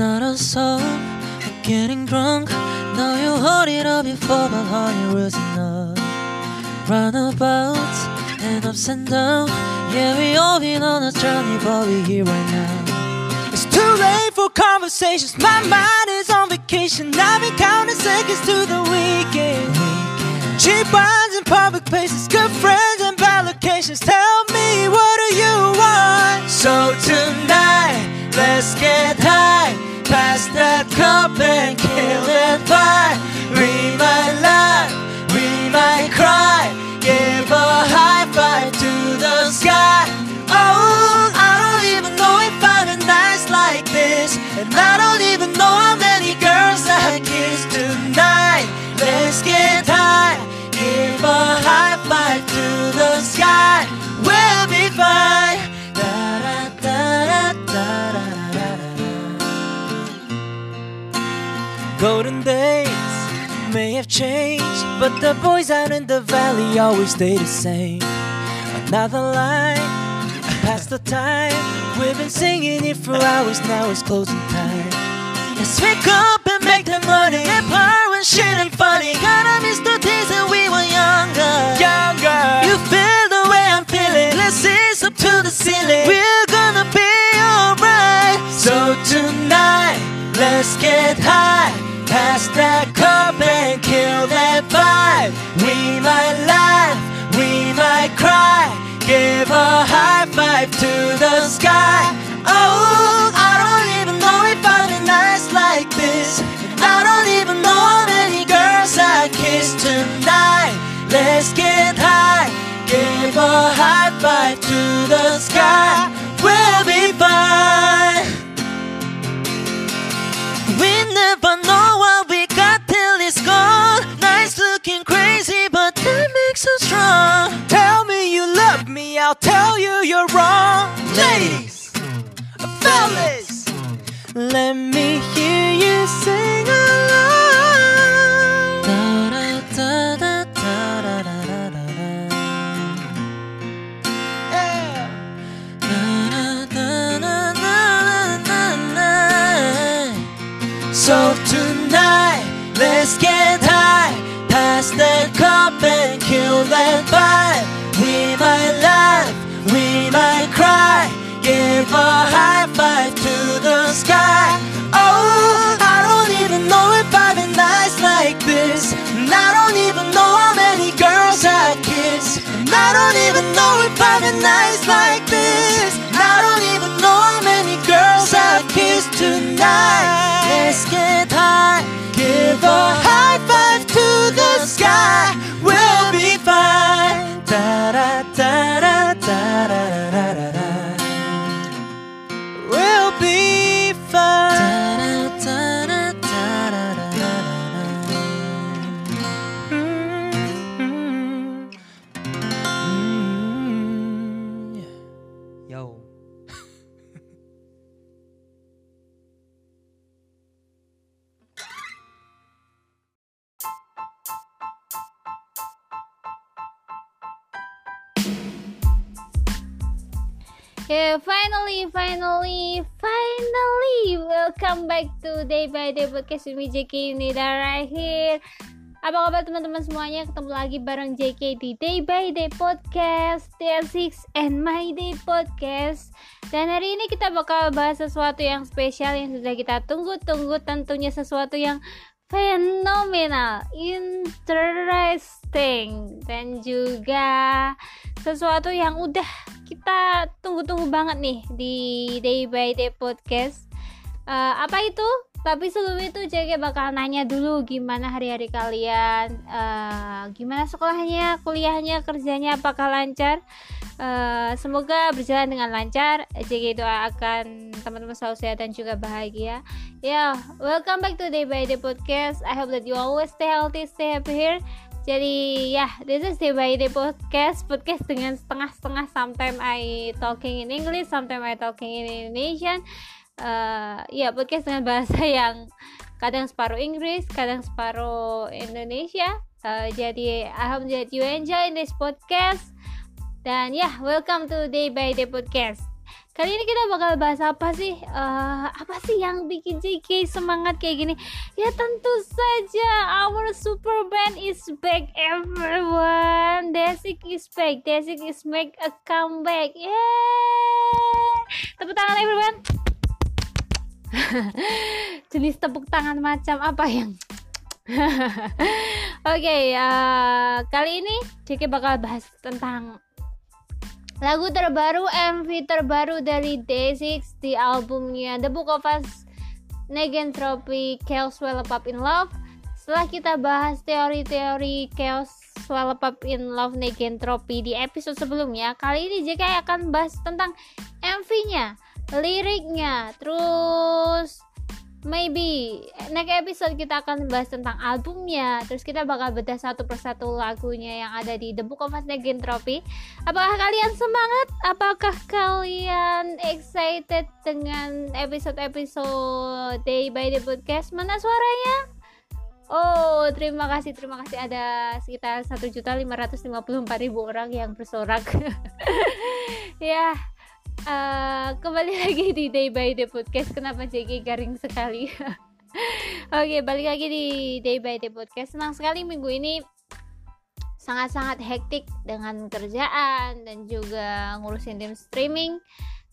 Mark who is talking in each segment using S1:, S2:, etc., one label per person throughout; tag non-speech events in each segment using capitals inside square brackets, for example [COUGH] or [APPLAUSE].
S1: Another song, I'm getting drunk. Now you hold it up before my heart was enough. Runabouts and ups and downs. Yeah, we all been on a journey, but we're here right now. It's too late for conversations. My mind is on vacation. I've been counting seconds to the weekend. Cheap wines in public places, good friends and bad locations. Tell me, what do you want? So tonight, let's get high. Pass that cup and kill it by. We might laugh, we might cry. Give a high five to the sky. Oh, I don't even know if I'm nice like this. And I don't even know how I kiss tonight. Let's get high. Give a high five to the sky. We'll be fine. Da da da da da da da. Golden days may have changed, but the boys out in the valley always stay the same. Another line, past the time. We've been singing it for hours, now it's closing time. Let's wake up and make the money. And part when shit ain't funny. Gotta miss the days that we were younger. Younger. You feel the way I'm feeling. Let's raise up to the ceiling. We're gonna be alright. So tonight, let's get high. Pass that cup and kill that vibe. We might laugh, we might cry. Give a high five to the sky. Oh, I I don't even know how many girls I kiss tonight. Let's get high, give a high five to the sky. We'll be fine. We never know what we got till it's gone. Nice looking crazy, but that makes us strong. Tell me you love me, I'll tell you you're wrong. Ladies, fellas, let me hear you sing along. Da, da, da, da, da, da, da, da. Yeah. So tonight, let's get high. Pass that cup and kill that vibe. We might laugh, we might cry. Give a high five sky. Oh, I don't even know if I've been nice like this. And I don't even know how many girls I kiss. And I don't even know if I've been nice like this. And I don't even know how many girls I kiss tonight. Let's get high,
S2: Day by Day Podcast me JK Nida right here. Apa kabar teman-teman semuanya? Ketemu lagi bareng JK di Day by Day Podcast, TR6 and My Day Podcast. Dan hari ini kita bakal bahas sesuatu yang spesial yang sudah kita tunggu-tunggu tentunya sesuatu yang fenomenal, interesting dan juga sesuatu yang udah kita tunggu-tunggu banget nih di Day by Day Podcast. Eh, apa itu? Tapi sebelum itu JG bakal nanya dulu gimana hari-hari kalian, eh, gimana sekolahnya, kuliahnya, kerjanya, apakah lancar? Eh, semoga berjalan dengan lancar. JG doakan teman-teman selalu sehat dan juga bahagia. Ya, welcome back to Day by Day Podcast. I hope that you always stay healthy, stay happy here. Jadi ya, this is Day by Day Podcast. Podcast dengan setengah-setengah. Sometimes I talking in English, sometimes I talking in Indonesian. Eh, ya, podcast dengan bahasa [LAUGHS] yang kadang separuh Inggris kadang separuh Indonesia uh, jadi I hope that you enjoy this podcast dan ya yeah, welcome to Day by Day podcast Kali ini kita bakal bahas apa sih? Uh, apa sih yang bikin JK semangat kayak gini? Ya tentu saja our super band is back everyone. Desik is back. Desik is make a comeback. Yeay! Tepuk tangan everyone. [LAUGHS] Jenis tepuk tangan macam apa yang [LAUGHS] Oke, okay, uh, eh, kali ini JK bakal bahas tentang Lagu terbaru MV terbaru dari Day6 di albumnya The Book of Us Negentropy Chaos Well Up in Love. Setelah kita bahas teori-teori Chaos Well Up in Love Negentropy di episode sebelumnya Kali ini JK akan bahas tentang MV-nya, liriknya, terus maybe next episode kita akan bahas tentang albumnya. Terus kita bakal bedah satu persatu lagunya yang ada di The Book of Negin Trophy apakah kalian semangat? Apakah kalian excited dengan episode-episode Day by Day Podcast? Mana suaranya? Oh, terima kasih, terima kasih. Ada sekitar satu juta lima ratus lima puluh empat ribu orang yang bersorak. [LAUGHS] ya, uh, kembali [LAUGHS] lagi di Day by Day Podcast. Kenapa JG garing sekali? [LAUGHS] Oke, okay, balik lagi di Day by Day Podcast. Senang sekali minggu ini sangat-sangat hektik dengan kerjaan dan juga ngurusin tim streaming.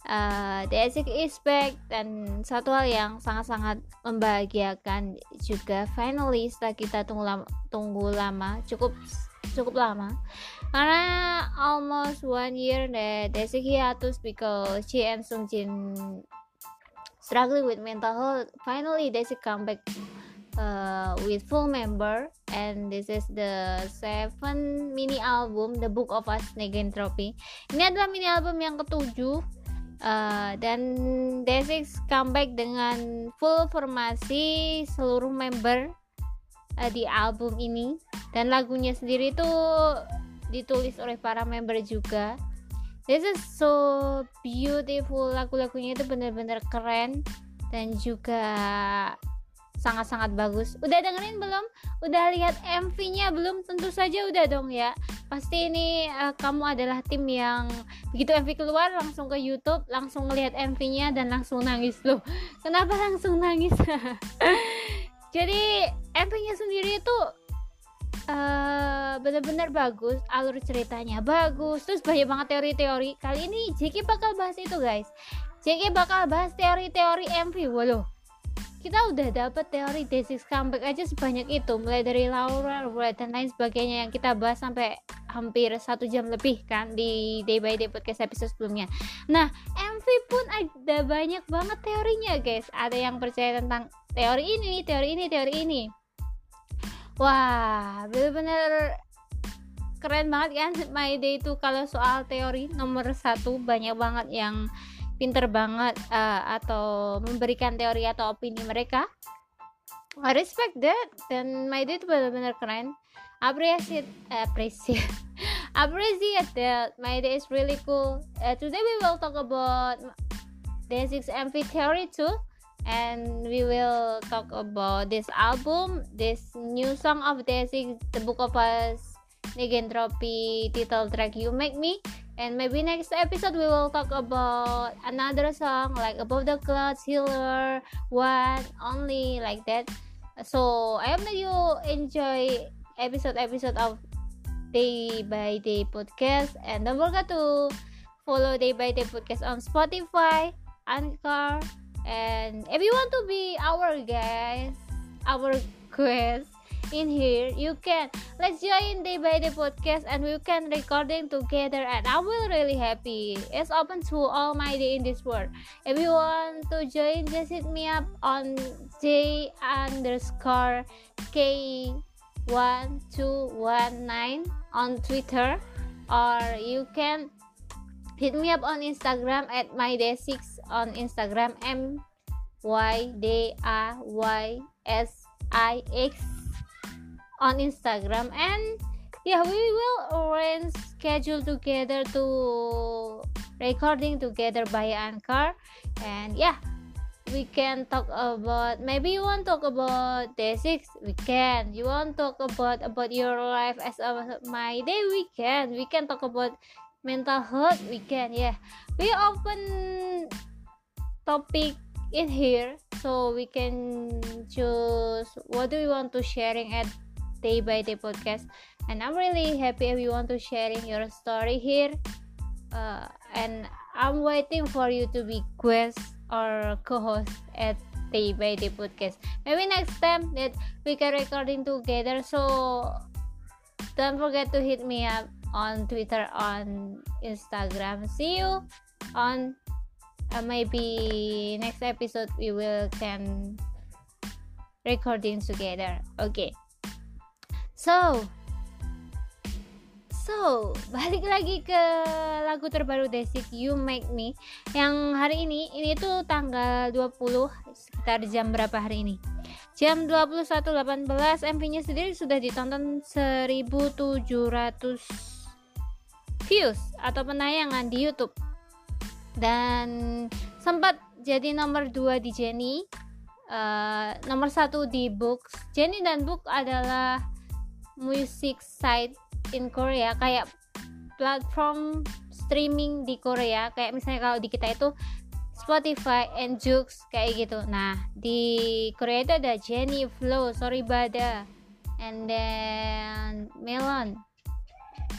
S2: Uh, the Asic is back dan satu hal yang sangat-sangat membahagiakan juga finally setelah kita tunggu lama, tunggu lama cukup cukup lama karena almost one year that Daisy hiatus because she and Sung Jin struggling with mental health. Finally, Daisy come back uh, with full member and this is the seven mini album The Book of Us Negentropy. Ini adalah mini album yang ketujuh uh, dan Daisy comeback dengan full formasi seluruh member uh, di album ini. Dan lagunya sendiri tuh ditulis oleh para member juga. This is so beautiful. Lagu-lagunya itu benar-benar keren. Dan juga sangat-sangat bagus. Udah dengerin belum? Udah lihat MV-nya belum? Tentu saja udah dong ya. Pasti ini uh, kamu adalah tim yang begitu MV keluar langsung ke YouTube langsung ngelihat MV-nya dan langsung nangis loh. Kenapa langsung nangis? [LAUGHS] Jadi MV-nya sendiri itu uh, benar-benar bagus alur ceritanya bagus terus banyak banget teori-teori. Kali ini JK bakal bahas itu guys. JK bakal bahas teori-teori MV waduh kita udah dapet teori D6 comeback aja sebanyak itu. Mulai dari Laura, Laura dan lain sebagainya yang kita bahas sampai hampir satu jam lebih kan di Day by Day podcast episode sebelumnya. Nah MV pun ada banyak banget teorinya guys. Ada yang percaya tentang teori ini teori ini teori ini. Wah bener-bener keren banget kan My Day itu kalau soal teori nomor satu. Banyak banget yang pinter banget uh, atau memberikan teori atau opini mereka. I respect that dan My Day itu benar-benar keren. Appreciate appreciate [LAUGHS] appreciate that My Day is really cool. Uh, today we will talk about Day6 MV theory too and we will talk about this album, this new song of Daisy, The Book of Us, Negentropy title track You Make Me. And maybe next episode we will talk about another song like Above the Clouds, Healer, One, Only, like that. So I hope that you enjoy episode episode of Day by Day podcast and don't forget to follow Day by Day podcast on Spotify, Anchor, and if you want to be our guys our [LAUGHS] guest in here. You can let's join day by day podcast and we can recording together and i will really happy. It's open to all my day in this world. If you want to join just hit me up on j underscore k 1219 on twitter or you can hit me up on instagram at my day 6 on Instagram M Y D A Y S I X on Instagram. And yeah we will arrange schedule together to recording together by Anchor. And yeah we can talk about maybe you want to talk about day six we can. You want to talk about about your life as a my day we can. We can talk about mental health we can yeah. We open topic in here so we can choose what do we want to sharing at day by day podcast. And i'm really happy if you want to sharing your story here. Uh, and i'm waiting for you to be guest or co-host at day by day podcast. Maybe next time that we can recording together. So don't forget to hit me up on twitter on instagram. See you on uh, maybe next episode we will can recording together. Okay so so balik lagi ke lagu terbaru Desik You Make Me yang hari ini ini tuh tanggal 20 sekitar jam berapa hari ini? Jam 21.18 MV nya sendiri sudah ditonton 1700 views atau penayangan di YouTube. Dan sempat jadi nomor 2 di Jenny uh, nomor satu di Books. Jenny dan Book adalah music site in Korea kayak platform streaming di Korea. Kayak misalnya kalau di kita itu Spotify and Joox kayak gitu. Nah di Korea itu ada Jenny Flow Sorry Bada and then Melon.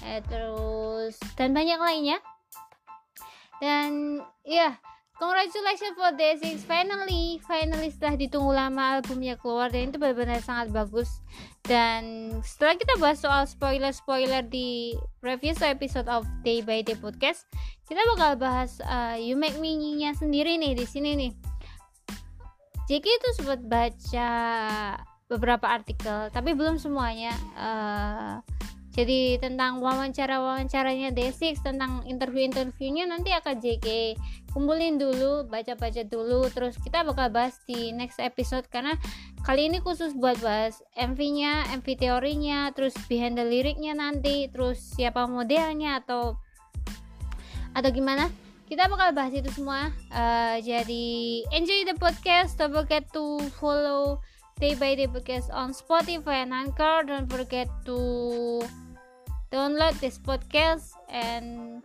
S2: Eh, terus dan banyak lainnya. Dan ya yeah, congratulations for the six finally finally setelah ditunggu lama albumnya keluar dan itu benar-benar sangat bagus dan setelah kita bahas soal spoiler-spoiler di previous episode of Day by Day podcast kita bakal bahas uh, You Make Me nya sendiri nih di sini nih. JK itu sempat baca beberapa artikel tapi belum semuanya uh, jadi tentang wawancara-wawancaranya D6 tentang interview-interviewnya nanti akan JK kumpulin dulu baca-baca dulu. Terus kita bakal bahas di next episode karena kali ini khusus buat bahas MV-nya, MV teorinya, terus behind the liriknya nanti, terus siapa modelnya atau atau gimana. Kita bakal bahas itu semua. Uh, jadi enjoy the podcast. Don't forget to follow day by day podcast on Spotify and Anchor. Don't forget to download this podcast and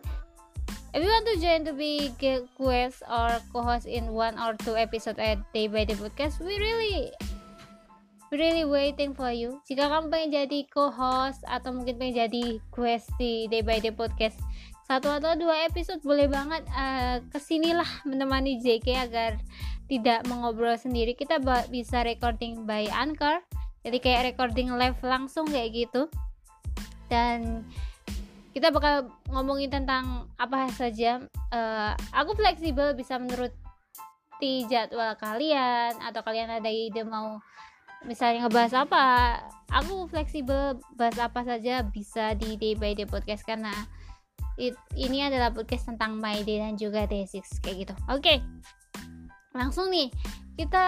S2: if you want to join to be guest or co-host in one or two episode at day by day podcast we really really waiting for you. Jika kamu pengen jadi co-host atau mungkin pengen jadi guest di day by day podcast satu atau dua episode boleh banget uh, ke sinilah menemani JK agar tidak mengobrol sendiri. Kita bisa recording by Anchor. Jadi kayak recording live langsung kayak gitu dan kita bakal ngomongin tentang apa saja. Uh, aku fleksibel bisa menuruti jadwal kalian atau kalian ada ide mau misalnya ngebahas apa. Aku fleksibel bahas apa saja bisa di day by day podcast karena it, ini adalah podcast tentang my day dan juga day 6 kayak gitu. Oke okay. langsung nih. Kita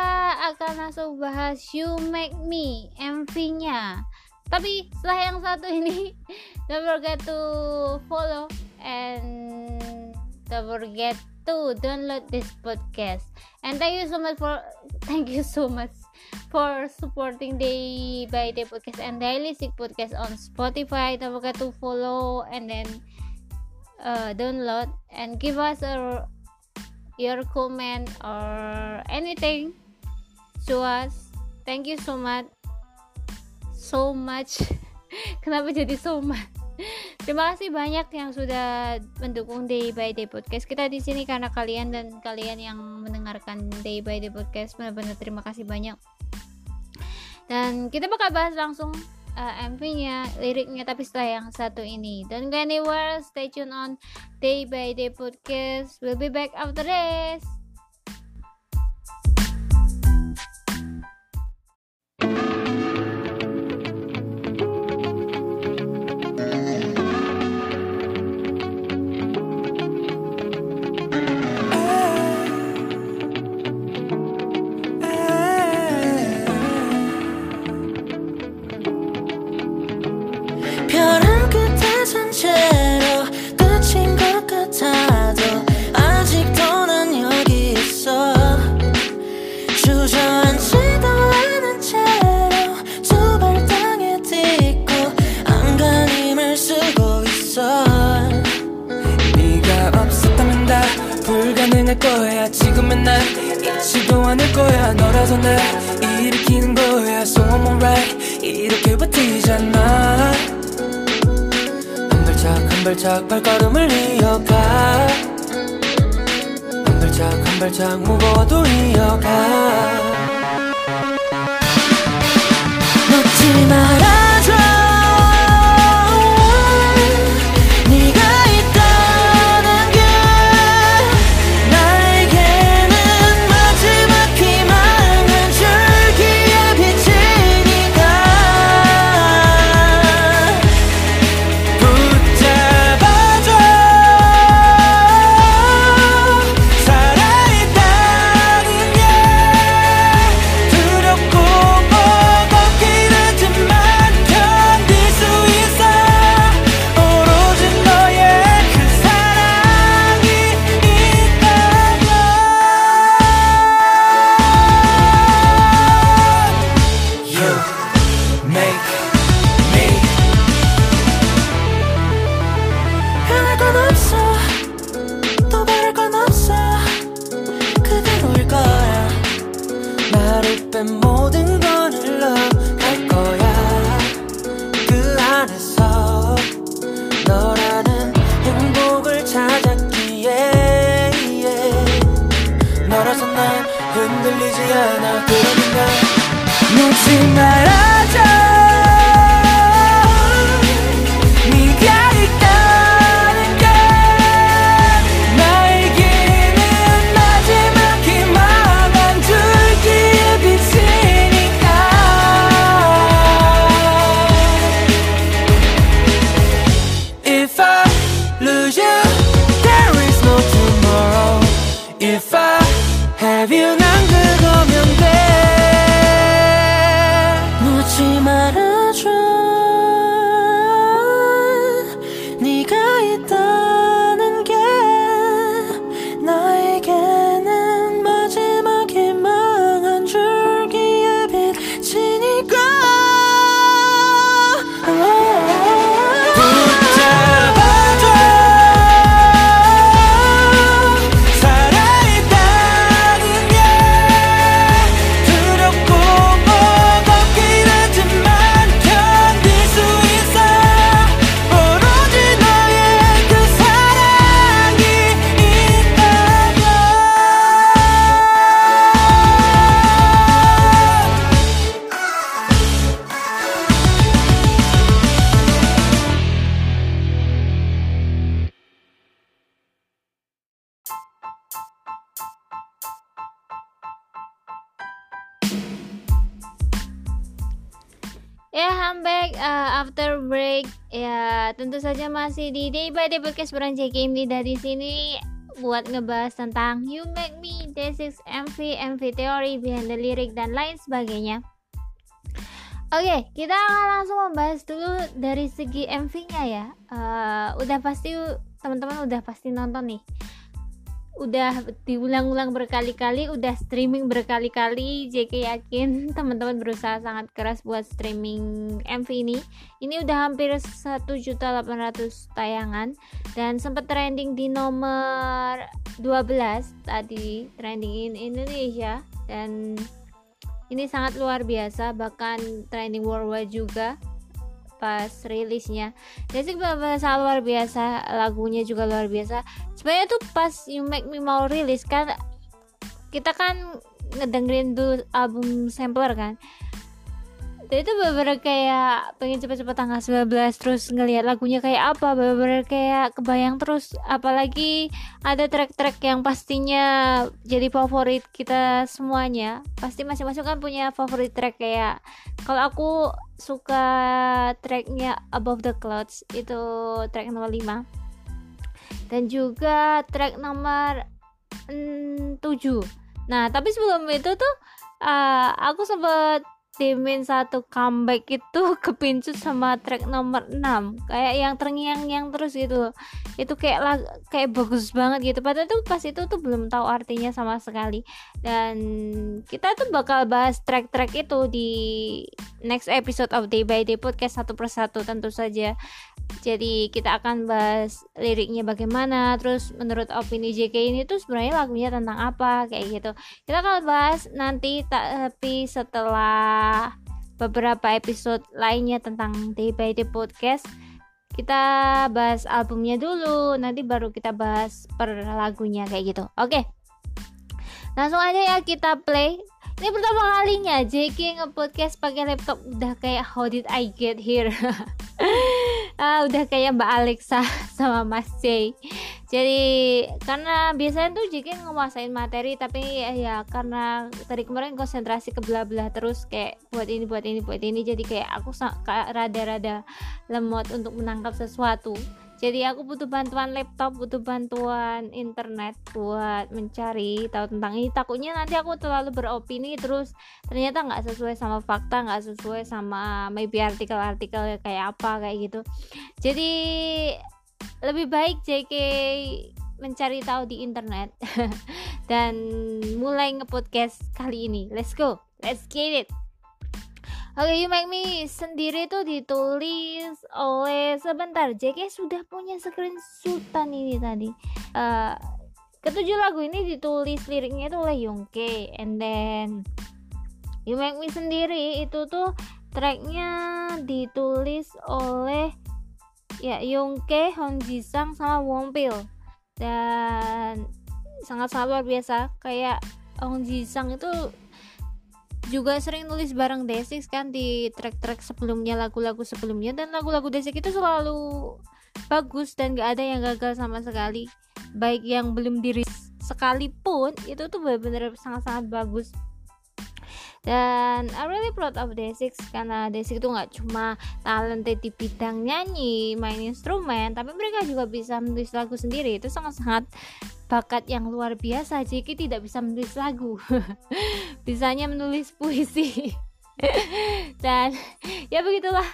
S2: akan langsung bahas you make me MV nya tapi setelah yang satu ini [LAUGHS] don't forget to follow and don't forget to download this podcast. And thank you so much for [LAUGHS] thank you so much for supporting day by day podcast and daily sick podcast on spotify. Don't forget to follow and then uh, download and give us a your comment or anything to us. Thank you so much so much [LAUGHS] kenapa jadi so much Terima kasih banyak yang sudah mendukung Day by Day Podcast. Kita di sini karena kalian dan kalian yang mendengarkan Day by Day Podcast. Benar-benar terima kasih banyak. Dan kita bakal bahas langsung uh, MV-nya, liriknya tapi setelah yang satu ini. Don't go anywhere, stay tune on Day by Day Podcast. We'll be back after this.
S3: 너라서 날 일으키는 거야. So I'm alright. 이렇게 버티잖아. 한 발짝 한 발짝 발걸음을 이어가. 한 발짝 한 발짝 무거워도 이어가. 놓지 말아 너라서 난 흔들리지 않아. 그러니까 놓지 말아줘
S2: masih di Day by Day Podcast JKM dari sini buat ngebahas tentang You Make Me, Day6 MV, MV Theory, Behind the Lyric, dan lain sebagainya. Oke, kita akan langsung membahas dulu dari segi MV-nya ya. Eh, udah pasti teman-teman udah pasti nonton nih. Udah diulang-ulang berkali-kali, udah streaming berkali-kali. JK yakin [LAUGHS] teman-teman berusaha sangat keras buat streaming MV ini. Ini udah hampir 1.800 tayangan dan sempat trending di nomor 12 tadi trending in Indonesia dan ini sangat luar biasa bahkan trending worldwide juga pas rilisnya. Dan sih benar-benar luar biasa lagunya juga luar biasa. Sebenarnya tuh pas You Make Me mau rilis kan kita kan ngedengerin dulu album sampler kan itu bener-bener kayak pengen cepet-cepet tanggal 19 terus ngelihat lagunya kayak apa bener-bener kayak kebayang terus. Apalagi ada track-track yang pastinya jadi favorit kita semuanya. Pasti masing-masing kan punya favorit track kayak kalau aku suka tracknya Above the Clouds itu track nomor 5 dan juga track nomor mm, 7 nah tapi sebelum itu tuh uh, aku sempet Demin satu comeback itu [LAUGHS] kepincut sama track nomor 6 kayak yang terngiang-ngiang terus gitu itu kayak lag, kayak bagus banget gitu. Padahal tuh pas itu tuh belum tahu artinya sama sekali. Dan kita tuh bakal bahas track-track itu di next episode of Day by Day podcast satu persatu tentu saja. Jadi kita akan bahas liriknya bagaimana terus menurut opini JK ini tuh sebenarnya lagunya tentang apa kayak gitu. Kita akan bahas nanti tapi setelah beberapa episode lainnya tentang Day by Day podcast kita bahas albumnya dulu. Nanti baru kita bahas per lagunya kayak gitu. Oke. Langsung aja ya kita play ini pertama kalinya JK nge-podcast pakai laptop. Udah kayak how did I get here? Uh, [LAUGHS] udah kayak Mbak Alexa [LAUGHS] sama Mas J. Jadi karena biasanya tuh JK nguasain materi tapi ya, ya karena tadi kemarin konsentrasi ke belah-belah terus kayak buat ini buat ini buat ini. Jadi kayak aku rada-rada lemot untuk menangkap sesuatu jadi aku butuh bantuan laptop butuh bantuan internet buat mencari tahu tentang ini. Takutnya nanti aku terlalu beropini terus ternyata nggak sesuai sama fakta nggak sesuai sama maybe artikel-artikel kayak apa kayak gitu. Jadi lebih baik JK mencari tahu di internet [LAUGHS] dan mulai nge-podcast kali ini. Let's go. Let's get it Oke, okay, You Make Me sendiri tuh ditulis oleh sebentar. JK sudah punya screenshotan ini tadi. Uh, ketujuh lagu ini ditulis liriknya itu oleh Yongke, and then You Make Me sendiri itu tuh tracknya ditulis oleh ya Yongke, Hong Jisang sama Wong Pil dan sangat-sangat luar biasa kayak Hong Jisang itu juga sering nulis bareng Desik kan di track-track sebelumnya lagu-lagu sebelumnya. Dan lagu-lagu Desik itu selalu bagus dan gak ada yang gagal sama sekali. Baik yang belum diri sekalipun itu tuh benar-benar sangat-sangat bagus dan I really proud of Desix karena Desix itu nggak cuma talented di bidang nyanyi main instrumen tapi mereka juga bisa menulis lagu sendiri. Itu sangat-sangat bakat yang luar biasa. Jiki tidak bisa menulis lagu. [LAUGHS] Bisanya menulis puisi. [LAUGHS] Dan ya begitulah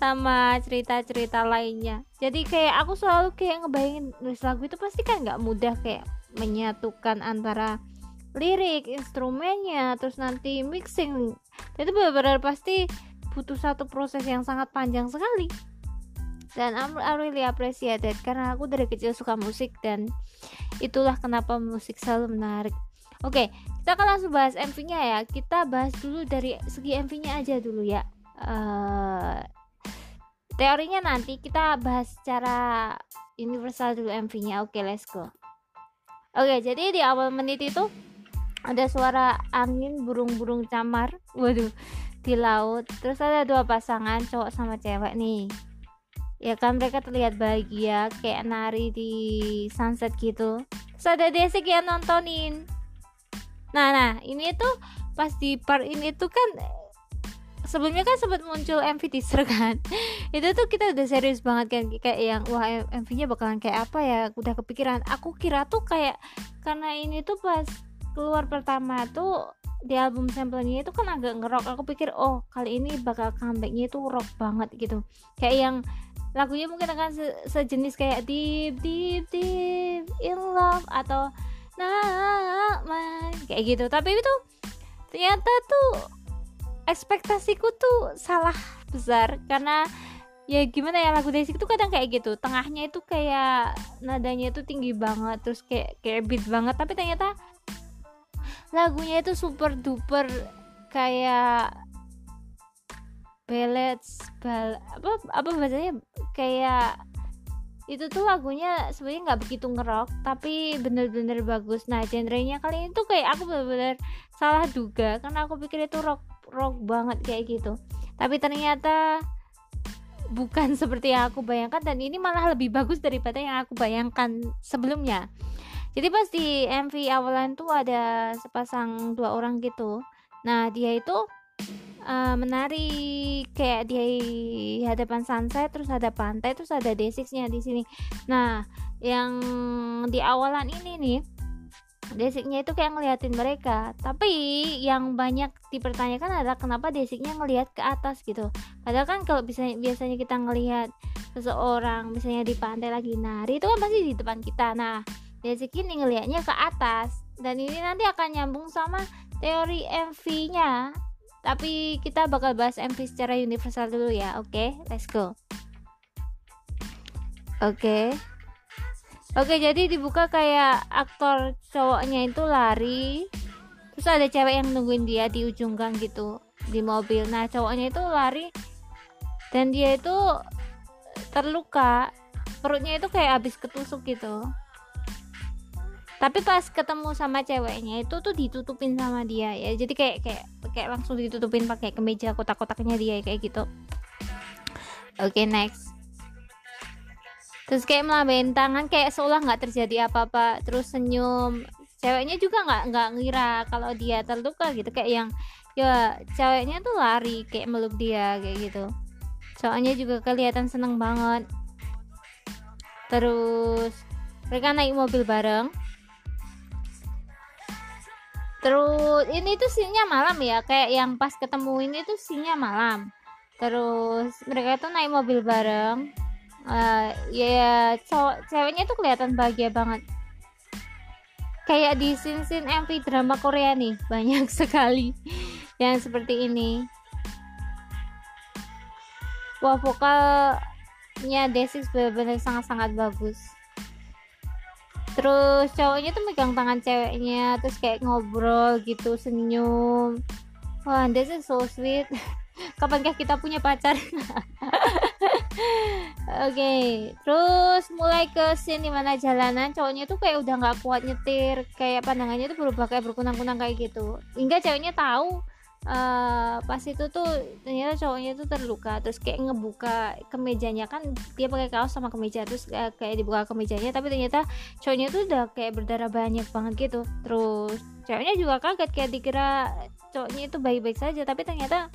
S2: sama cerita-cerita lainnya. Jadi kayak aku selalu kayak ngebayangin nulis lagu itu pasti kan nggak mudah kayak menyatukan antara lirik instrumennya terus nanti mixing. Itu benar-benar pasti butuh satu proses yang sangat panjang sekali. Dan I'm, I really appreciate it karena aku dari kecil suka musik dan itulah kenapa musik selalu menarik. Oke okay, kita akan langsung bahas MV-nya ya. Kita bahas dulu dari segi MV-nya aja dulu ya. Uh, teorinya nanti kita bahas secara universal dulu MV-nya oke okay, let's go. Oke okay, jadi di awal menit itu ada suara angin burung-burung camar. Waduh di laut. Terus ada dua pasangan cowok sama cewek nih. Ya kan mereka terlihat bahagia kayak nari di sunset gitu. Terus ada Desik yang nontonin. Nah nah ini tuh pas di part ini tuh kan sebelumnya kan sempat muncul MV teaser kan. [LAUGHS] Itu tuh kita udah serius banget kan kayak yang wah MV-nya bakalan kayak apa ya? Udah kepikiran. Aku kira tuh kayak karena ini tuh pas keluar pertama tuh di album sampelnya itu kan agak ngerok aku pikir oh kali ini bakal comebacknya itu rock banget gitu. Kayak yang lagunya mungkin akan se sejenis kayak deep deep deep in love atau nah man kayak gitu. Tapi itu ternyata tuh ekspektasiku tuh salah besar karena ya gimana ya lagu Daisy itu kadang kayak gitu. Tengahnya itu kayak nadanya itu tinggi banget terus kayak kayak beat banget. Tapi ternyata lagunya itu super duper kayak ballads bal apa apa bahasanya? Kayak itu tuh lagunya sebenarnya nggak begitu ngerok tapi bener-bener bagus. Nah genrenya kali ini tuh kayak aku bener-bener salah duga karena aku pikir itu rock rock banget kayak gitu. Tapi ternyata bukan [LAUGHS] seperti yang aku bayangkan dan ini malah lebih bagus daripada yang aku bayangkan sebelumnya jadi pas di MV awalan tuh ada sepasang dua orang gitu. Nah dia itu uh, menari kayak di hadapan sunset terus ada pantai terus ada D6 nya di sini. Nah yang di awalan ini nih Desiknya itu kayak ngeliatin mereka. Tapi yang banyak dipertanyakan adalah kenapa Desiknya ngelihat ke atas gitu. Padahal kan kalau bisa biasanya kita ngelihat seseorang misalnya di pantai lagi nari itu kan pasti di depan kita. Nah Desik ini ngelihatnya ke atas dan ini nanti akan nyambung sama teori MV nya tapi kita bakal bahas MV secara universal dulu ya oke okay? let's go oke okay. Oke, jadi dibuka kayak aktor cowoknya itu lari. Terus ada cewek yang nungguin dia di ujung gang gitu di mobil. Nah, cowoknya itu lari dan dia itu terluka. Perutnya itu kayak habis ketusuk gitu. Tapi pas ketemu sama ceweknya itu tuh ditutupin sama dia ya. Jadi kayak kayak kayak langsung ditutupin pakai kemeja kotak-kotaknya dia kayak gitu. Oke, okay, next. Terus kayak melambain tangan kayak seolah nggak terjadi apa-apa. Terus senyum. Ceweknya juga nggak nggak ngira kalau dia terluka gitu. Kayak yang ya ceweknya tuh lari kayak meluk dia kayak gitu. Soalnya juga kelihatan seneng banget. Terus mereka naik mobil bareng terus ini tuh sinnya malam ya kayak yang pas ketemu ini tuh sinnya malam. Terus mereka tuh naik mobil bareng. Uh, ya cowok ceweknya tuh kelihatan bahagia banget. Kayak di scene-scene MV drama Korea nih [LAUGHS] banyak sekali yang seperti ini. Wah vokalnya Desix benar-benar sangat-sangat bagus terus cowoknya tuh megang tangan ceweknya terus kayak ngobrol gitu senyum wah Desix so sweet [LAUGHS] kapankah kita punya pacar [LAUGHS] Oke, okay. terus mulai ke scene di mana jalanan cowoknya tuh kayak udah nggak kuat nyetir, kayak pandangannya tuh berubah kayak berkunang-kunang kayak gitu. Hingga ceweknya tahu uh, pas itu tuh ternyata cowoknya tuh terluka, terus kayak ngebuka kemejanya kan dia pakai kaos sama kemeja, terus uh, kayak dibuka kemejanya, tapi ternyata cowoknya tuh udah kayak berdarah banyak banget gitu. Terus ceweknya juga kaget kayak dikira cowoknya itu baik-baik saja, tapi ternyata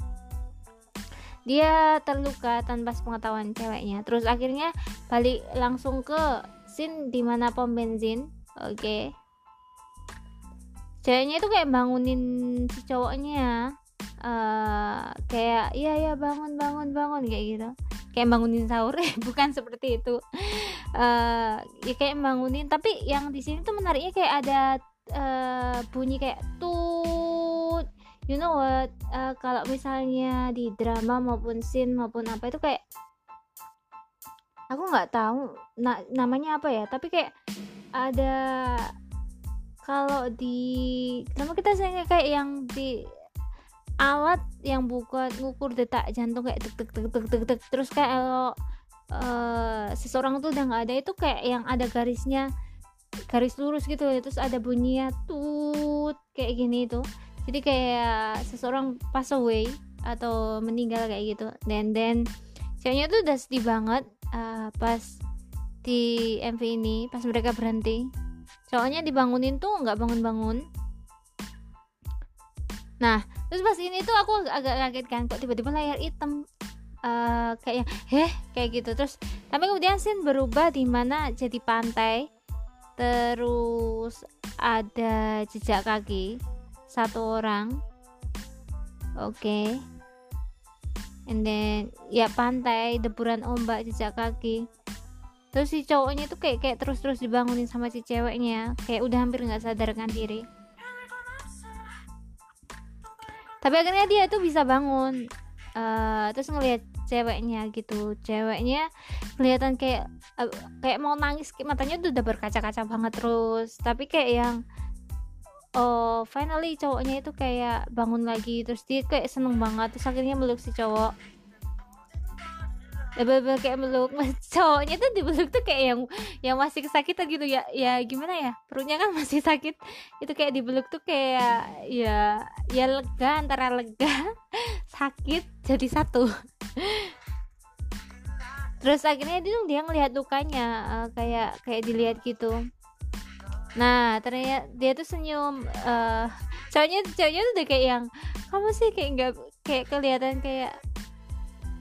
S2: dia terluka tanpa pengetahuan ceweknya terus akhirnya balik langsung ke scene di mana pom bensin oke okay. Ceweknya itu kayak bangunin si cowoknya uh, kayak iya iya bangun bangun bangun kayak gitu. Kayak bangunin sahur [LAUGHS] bukan seperti itu. Uh, ya kayak bangunin tapi yang di sini tuh menariknya kayak ada uh, bunyi kayak tut. You know what? Uh, kalau misalnya di drama maupun scene maupun apa itu kayak aku nggak tahu na namanya apa ya tapi kayak ada kalau di nama kita sering kayak yang di alat yang buat ngukur detak jantung kayak tek tek tek tek tek, tek. terus kayak kalau uh, seseorang tuh udah nggak ada itu kayak yang ada garisnya garis lurus gitu terus ada bunyinya tut kayak gini itu. Jadi kayak seseorang pass away atau meninggal kayak gitu. Dan dan ceweknya tuh udah sedih banget uh, pas di MV ini pas mereka berhenti cowoknya dibangunin tuh nggak bangun-bangun. Nah terus pas ini tuh aku agak, agak kaget kan kok tiba-tiba layar hitam. Uh, kayak heh kayak gitu. Terus tapi kemudian scene berubah di mana jadi pantai terus ada jejak kaki satu orang. Oke. Okay. and then ya pantai deburan ombak jejak kaki terus si cowoknya tuh kayak kayak terus terus dibangunin sama si ceweknya. Kayak udah hampir nggak sadarkan diri. Tapi akhirnya dia tuh bisa bangun. Uh, terus ngelihat ceweknya gitu. Ceweknya kelihatan kayak uh, kayak mau nangis. Matanya tuh udah berkaca-kaca banget terus. Tapi kayak yang oh finally cowoknya itu kayak bangun lagi. Terus dia kayak seneng banget. Terus akhirnya meluk si cowok Lebar-lebar kayak meluk. [LAUGHS] Cowoknya tuh dibeluk tuh kayak yang yang masih kesakitan gitu. Ya ya gimana ya? Perutnya kan [LAUGHS] masih sakit. Itu kayak dibeluk tuh kayak ya ya lega antara lega [LAUGHS] sakit jadi satu. Terus akhirnya dia dia ngelihat lukanya uh, kayak kayak dilihat gitu. Nah ternyata dia tuh senyum uh, cowoknya cowoknya tuh udah kayak yang kamu sih kayak nggak kayak kelihatan kayak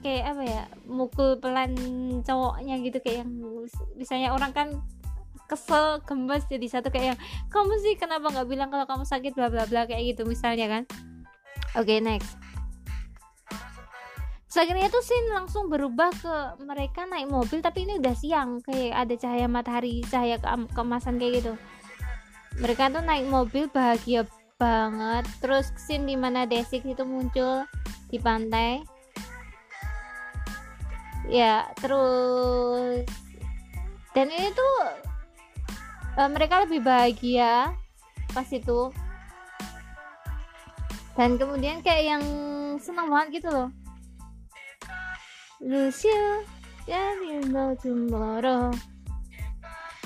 S2: kayak apa ya mukul pelan cowoknya gitu kayak yang misalnya orang kan kesel gemes jadi satu kayak yang kamu sih kenapa nggak bilang kalau kamu sakit? Bla bla bla kayak gitu misalnya kan. Oke okay, next Selanjutnya tuh scene langsung berubah ke mereka naik mobil tapi ini udah siang kayak ada cahaya matahari cahaya ke kemasan kayak gitu. Mereka tuh naik mobil bahagia banget. Terus scene di mana Desik itu muncul di pantai ya terus dan ini tuh uh, mereka lebih bahagia pas itu. Dan kemudian kayak yang senang banget gitu loh. Lucia dan you know tomorrow.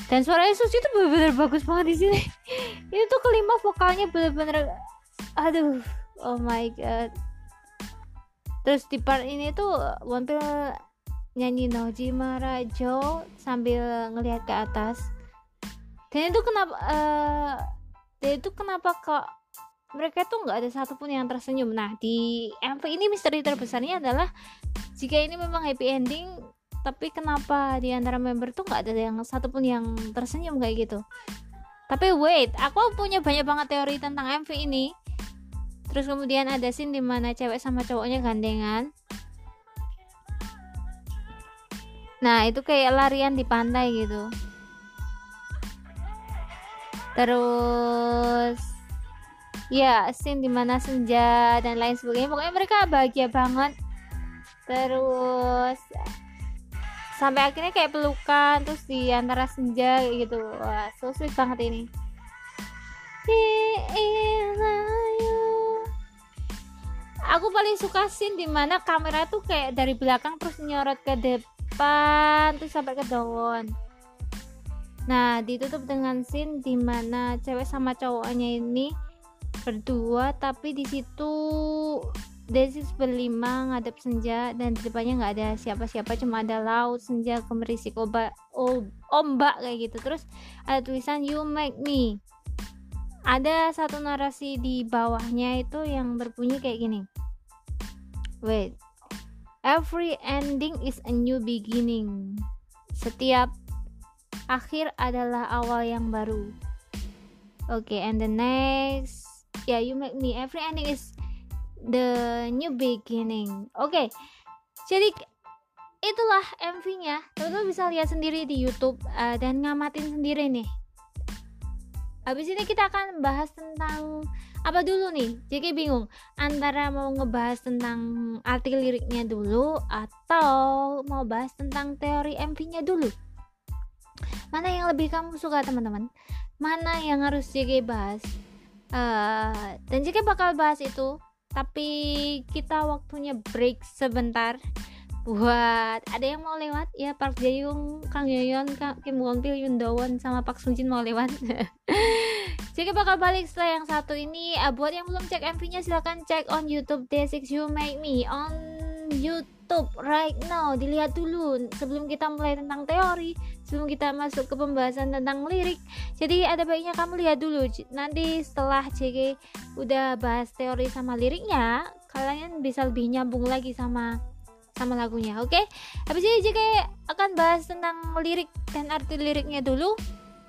S2: Dan suaranya Susi itu benar-benar bagus banget di sini. [LAUGHS] Itu tuh kelima vokalnya benar-benar aduh oh my god. Terus di part ini tuh Wonpil nyanyi Nojima Rajo sambil ngelihat ke atas. Dan itu kenapa uh, dan itu kenapa kok mereka tuh nggak ada satupun yang tersenyum. Nah di MV ini misteri terbesarnya adalah jika ini memang happy ending tapi kenapa di antara member tuh nggak ada yang satupun yang tersenyum kayak gitu? Tapi wait aku punya banyak banget teori tentang MV ini. Terus kemudian ada scene di mana cewek sama cowoknya gandengan nah itu kayak larian di pantai gitu. Terus ya scene di mana senja dan lain sebagainya. Pokoknya mereka bahagia banget. Terus sampai akhirnya kayak pelukan terus di antara senja gitu. Wah so sweet banget ini. Aku paling suka scene di mana kamera tuh kayak dari belakang terus nyorot ke depan depan terus sampai ke daun. Nah ditutup dengan scene di mana cewek sama cowoknya ini berdua tapi di situ Desis berlima ngadep senja dan di depannya nggak ada siapa-siapa cuma ada laut senja kemerisik ombak ombak kayak gitu. Terus ada tulisan you make me. Ada satu narasi di bawahnya itu yang berbunyi kayak gini. Wait Every ending is a new beginning. Setiap akhir adalah awal yang baru. Oke, okay, and the next, yeah, you make me. Every ending is the new beginning. Oke, okay, jadi itulah MV-nya. Teman-teman bisa lihat sendiri di YouTube uh, dan ngamatin sendiri nih. Habis ini kita akan bahas tentang apa dulu nih? Jadi bingung. Antara mau ngebahas tentang arti liriknya dulu atau mau bahas tentang teori MV-nya dulu? Mana yang lebih kamu suka teman-teman? Mana yang harus JG bahas? Uh, dan JG bakal bahas itu tapi kita waktunya break sebentar. Buat ada yang mau lewat? Ya Park Jae-young, Kang Yoyon, Kim Won Pil, Won sama Park Sung Jin mau lewat [LAUGHS] Jadi bakal balik setelah yang satu ini. Uh, buat yang belum cek MV-nya silahkan cek on YouTube Day6 You Make Me on YouTube right now. Dilihat dulu sebelum kita mulai tentang teori, sebelum kita masuk ke pembahasan tentang lirik. Jadi ada baiknya kamu lihat dulu. Nanti setelah CG udah bahas teori sama liriknya, kalian bisa lebih nyambung lagi sama sama lagunya, oke? Okay? Habis ini JK akan bahas tentang lirik dan arti liriknya dulu.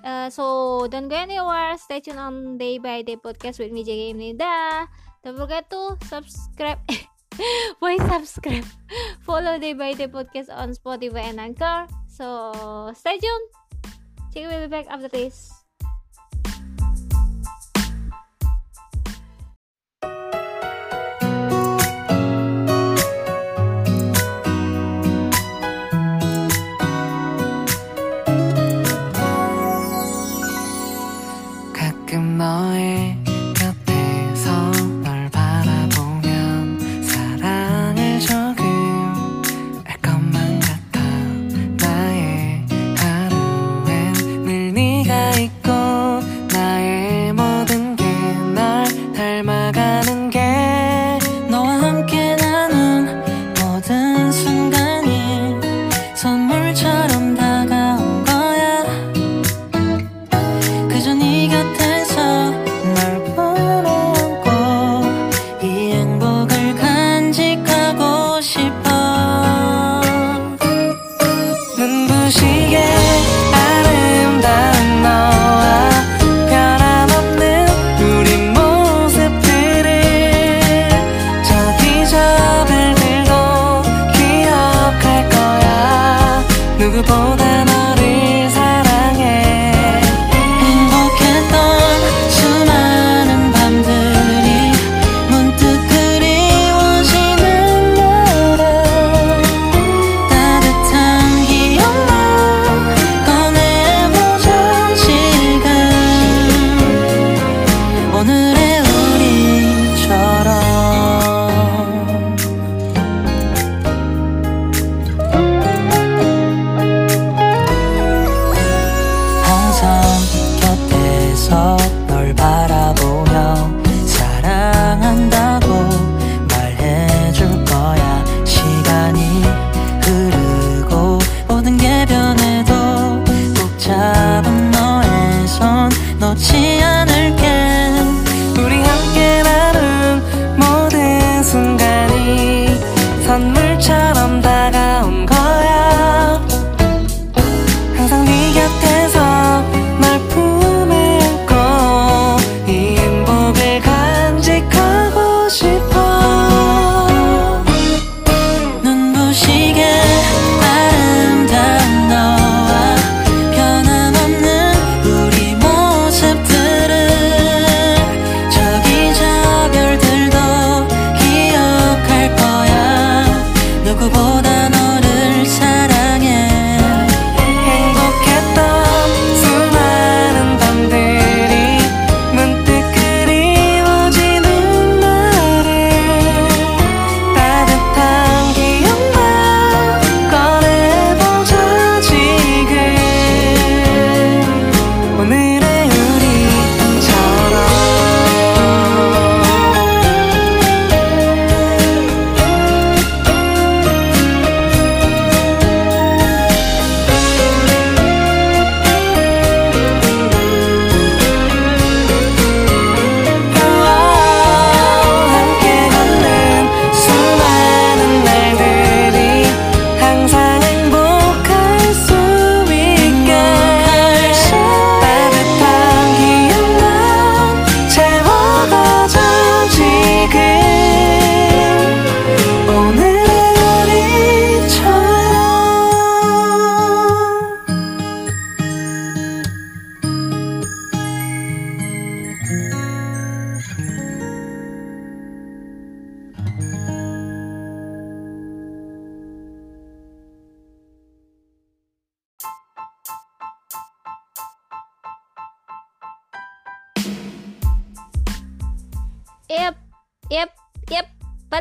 S2: Uh, so don't go anywhere. Stay tuned on Day by Day podcast with me JG Nida. Don't forget to subscribe. [LAUGHS] Why subscribe? [LAUGHS] Follow Day by Day podcast on Spotify and Anchor. So stay tuned. JG will be back after this.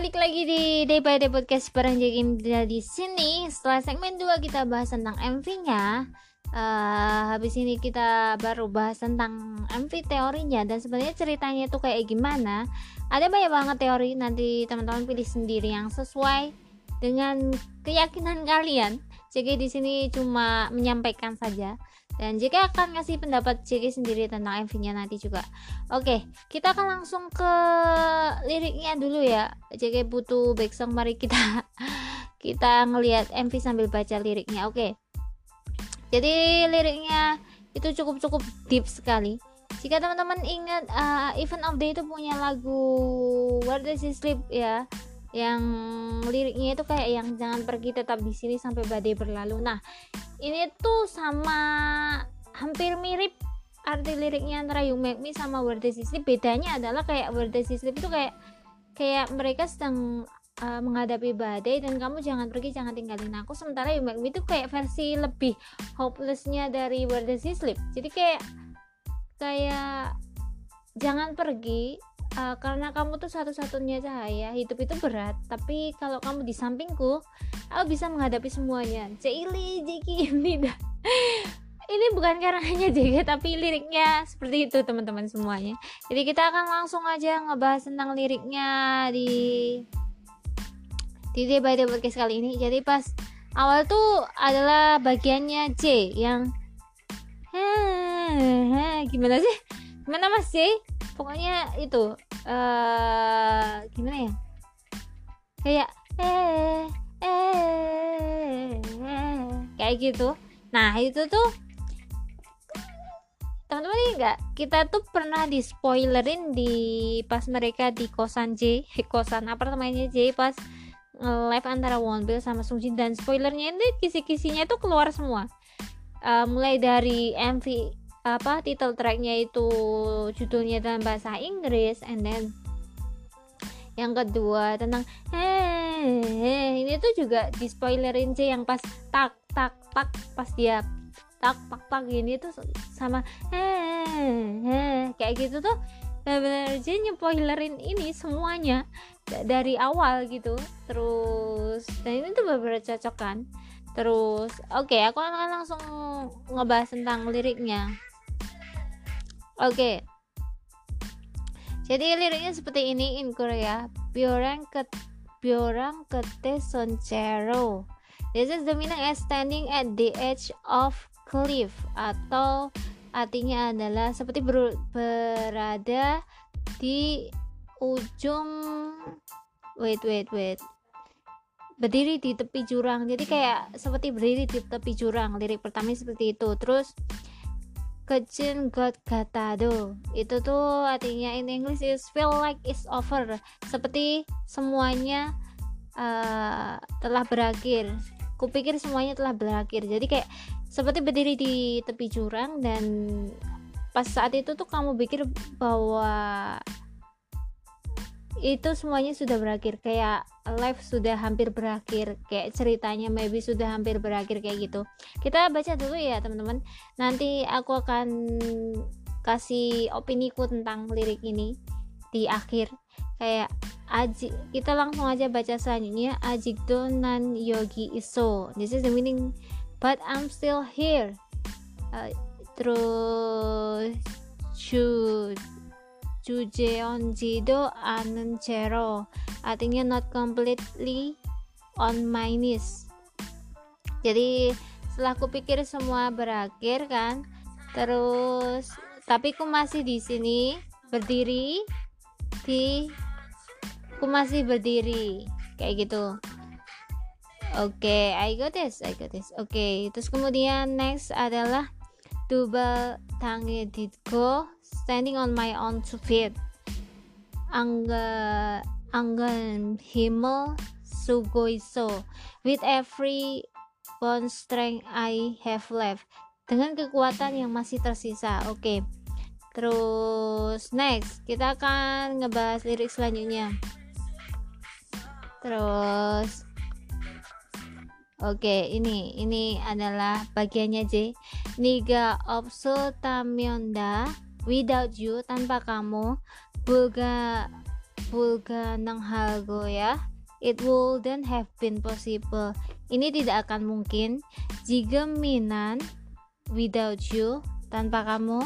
S2: Balik lagi di Day by Day Podcast bareng Jakim di sini. Setelah segmen 2 kita bahas tentang MV-nya. Uh, habis ini kita baru bahas tentang MV teorinya dan sebenarnya ceritanya itu kayak gimana. Ada banyak banget teori nanti teman-teman pilih sendiri yang sesuai dengan keyakinan kalian. Jadi di sini cuma menyampaikan saja dan jika akan ngasih pendapat JK sendiri tentang MV-nya nanti juga. Oke, kita akan langsung ke liriknya dulu ya. JK butuh back song, mari kita [LAUGHS] kita ngelihat MV sambil baca liriknya. Oke. Jadi liriknya itu cukup-cukup deep sekali. Jika teman-teman ingat uh, Event of Day itu punya lagu Where Does He Sleep ya yang liriknya itu kayak yang jangan pergi tetap di sini sampai badai berlalu. Nah, ini tuh sama hampir mirip arti liriknya antara You Make Me sama Where Does Sleep. Bedanya adalah kayak Where Does Sleep itu kayak kayak mereka sedang uh, menghadapi badai dan kamu jangan pergi jangan tinggalin aku sementara You Make Me itu kayak versi lebih hopelessnya dari Where Does Sleep jadi kayak kayak jangan pergi uh, karena kamu tuh satu-satunya cahaya hidup itu berat. Tapi kalau kamu di sampingku aku bisa menghadapi semuanya. Cili Jeki [LAUGHS] ini dah. Ini bukan karena hanya JG tapi liriknya seperti itu teman-teman semuanya. Jadi kita akan langsung aja ngebahas tentang liriknya di di Day by Day Podcast kali ini. Jadi pas awal tuh adalah bagiannya J yang gimana sih? Gimana mas J pokoknya itu uh, gimana ya? Kayak eh, eh eh. Kayak gitu. Nah itu tuh teman-teman ini enggak kita tuh pernah di spoilerin di pas mereka di kosan J [LAUGHS] kosan apartemennya J pas live antara Wonbil sama Sungjin dan spoilernya ini kisi-kisinya tuh keluar semua. Uh, mulai dari MV apa title tracknya itu judulnya dalam bahasa Inggris and then yang kedua tentang eh ini tuh juga di spoilerin sih yang pas tak tak tak pas dia tak tak tak gini tuh sama eh kayak gitu tuh benar-benar aja nypoilerin ini semuanya dari awal gitu. Terus dan ini tuh benar-benar cocok kan. Terus oke okay, aku akan langsung ngebahas tentang liriknya Oke. Jadi liriknya seperti ini in Korea. Biorang ke biorang kete sonchero. This is the meaning as standing at the edge of cliff atau artinya adalah seperti ber, berada di ujung wait wait wait berdiri di tepi jurang jadi kayak seperti berdiri di tepi jurang lirik pertama seperti itu terus kecil God Gatado itu tuh artinya in English is feel like it's over. Seperti semuanya uh, telah berakhir. Kupikir semuanya telah berakhir. Jadi kayak seperti berdiri di tepi jurang dan pas saat itu tuh kamu pikir bahwa itu semuanya sudah berakhir kayak live sudah hampir berakhir kayak ceritanya maybe sudah hampir berakhir kayak gitu. Kita baca dulu ya teman-teman. Nanti aku akan kasih opini ku tentang lirik ini di akhir. Kayak aji kita langsung aja baca selanjutnya. Ajikdo nan yogi iso. This is the meaning but I'm still here. Uh, terus should Jujeon Jido Anenchero artinya not completely on my knees. jadi setelah kupikir semua berakhir kan terus tapi ku masih di sini berdiri di ku masih berdiri kayak gitu. Oke okay, I got this I got this. Oke okay, terus kemudian next adalah double tangi didgo standing on my own two feet. Angga anggan himel sugoiso with every bone strength I have left dengan kekuatan yang masih tersisa. Oke. Okay. Terus next kita akan ngebahas lirik selanjutnya. Terus Oke, okay, ini ini adalah bagiannya J. Niga opso tamyonda without you tanpa kamu bulga bulga nang hago ya it wouldn't have been possible ini tidak akan mungkin jika minan without you tanpa kamu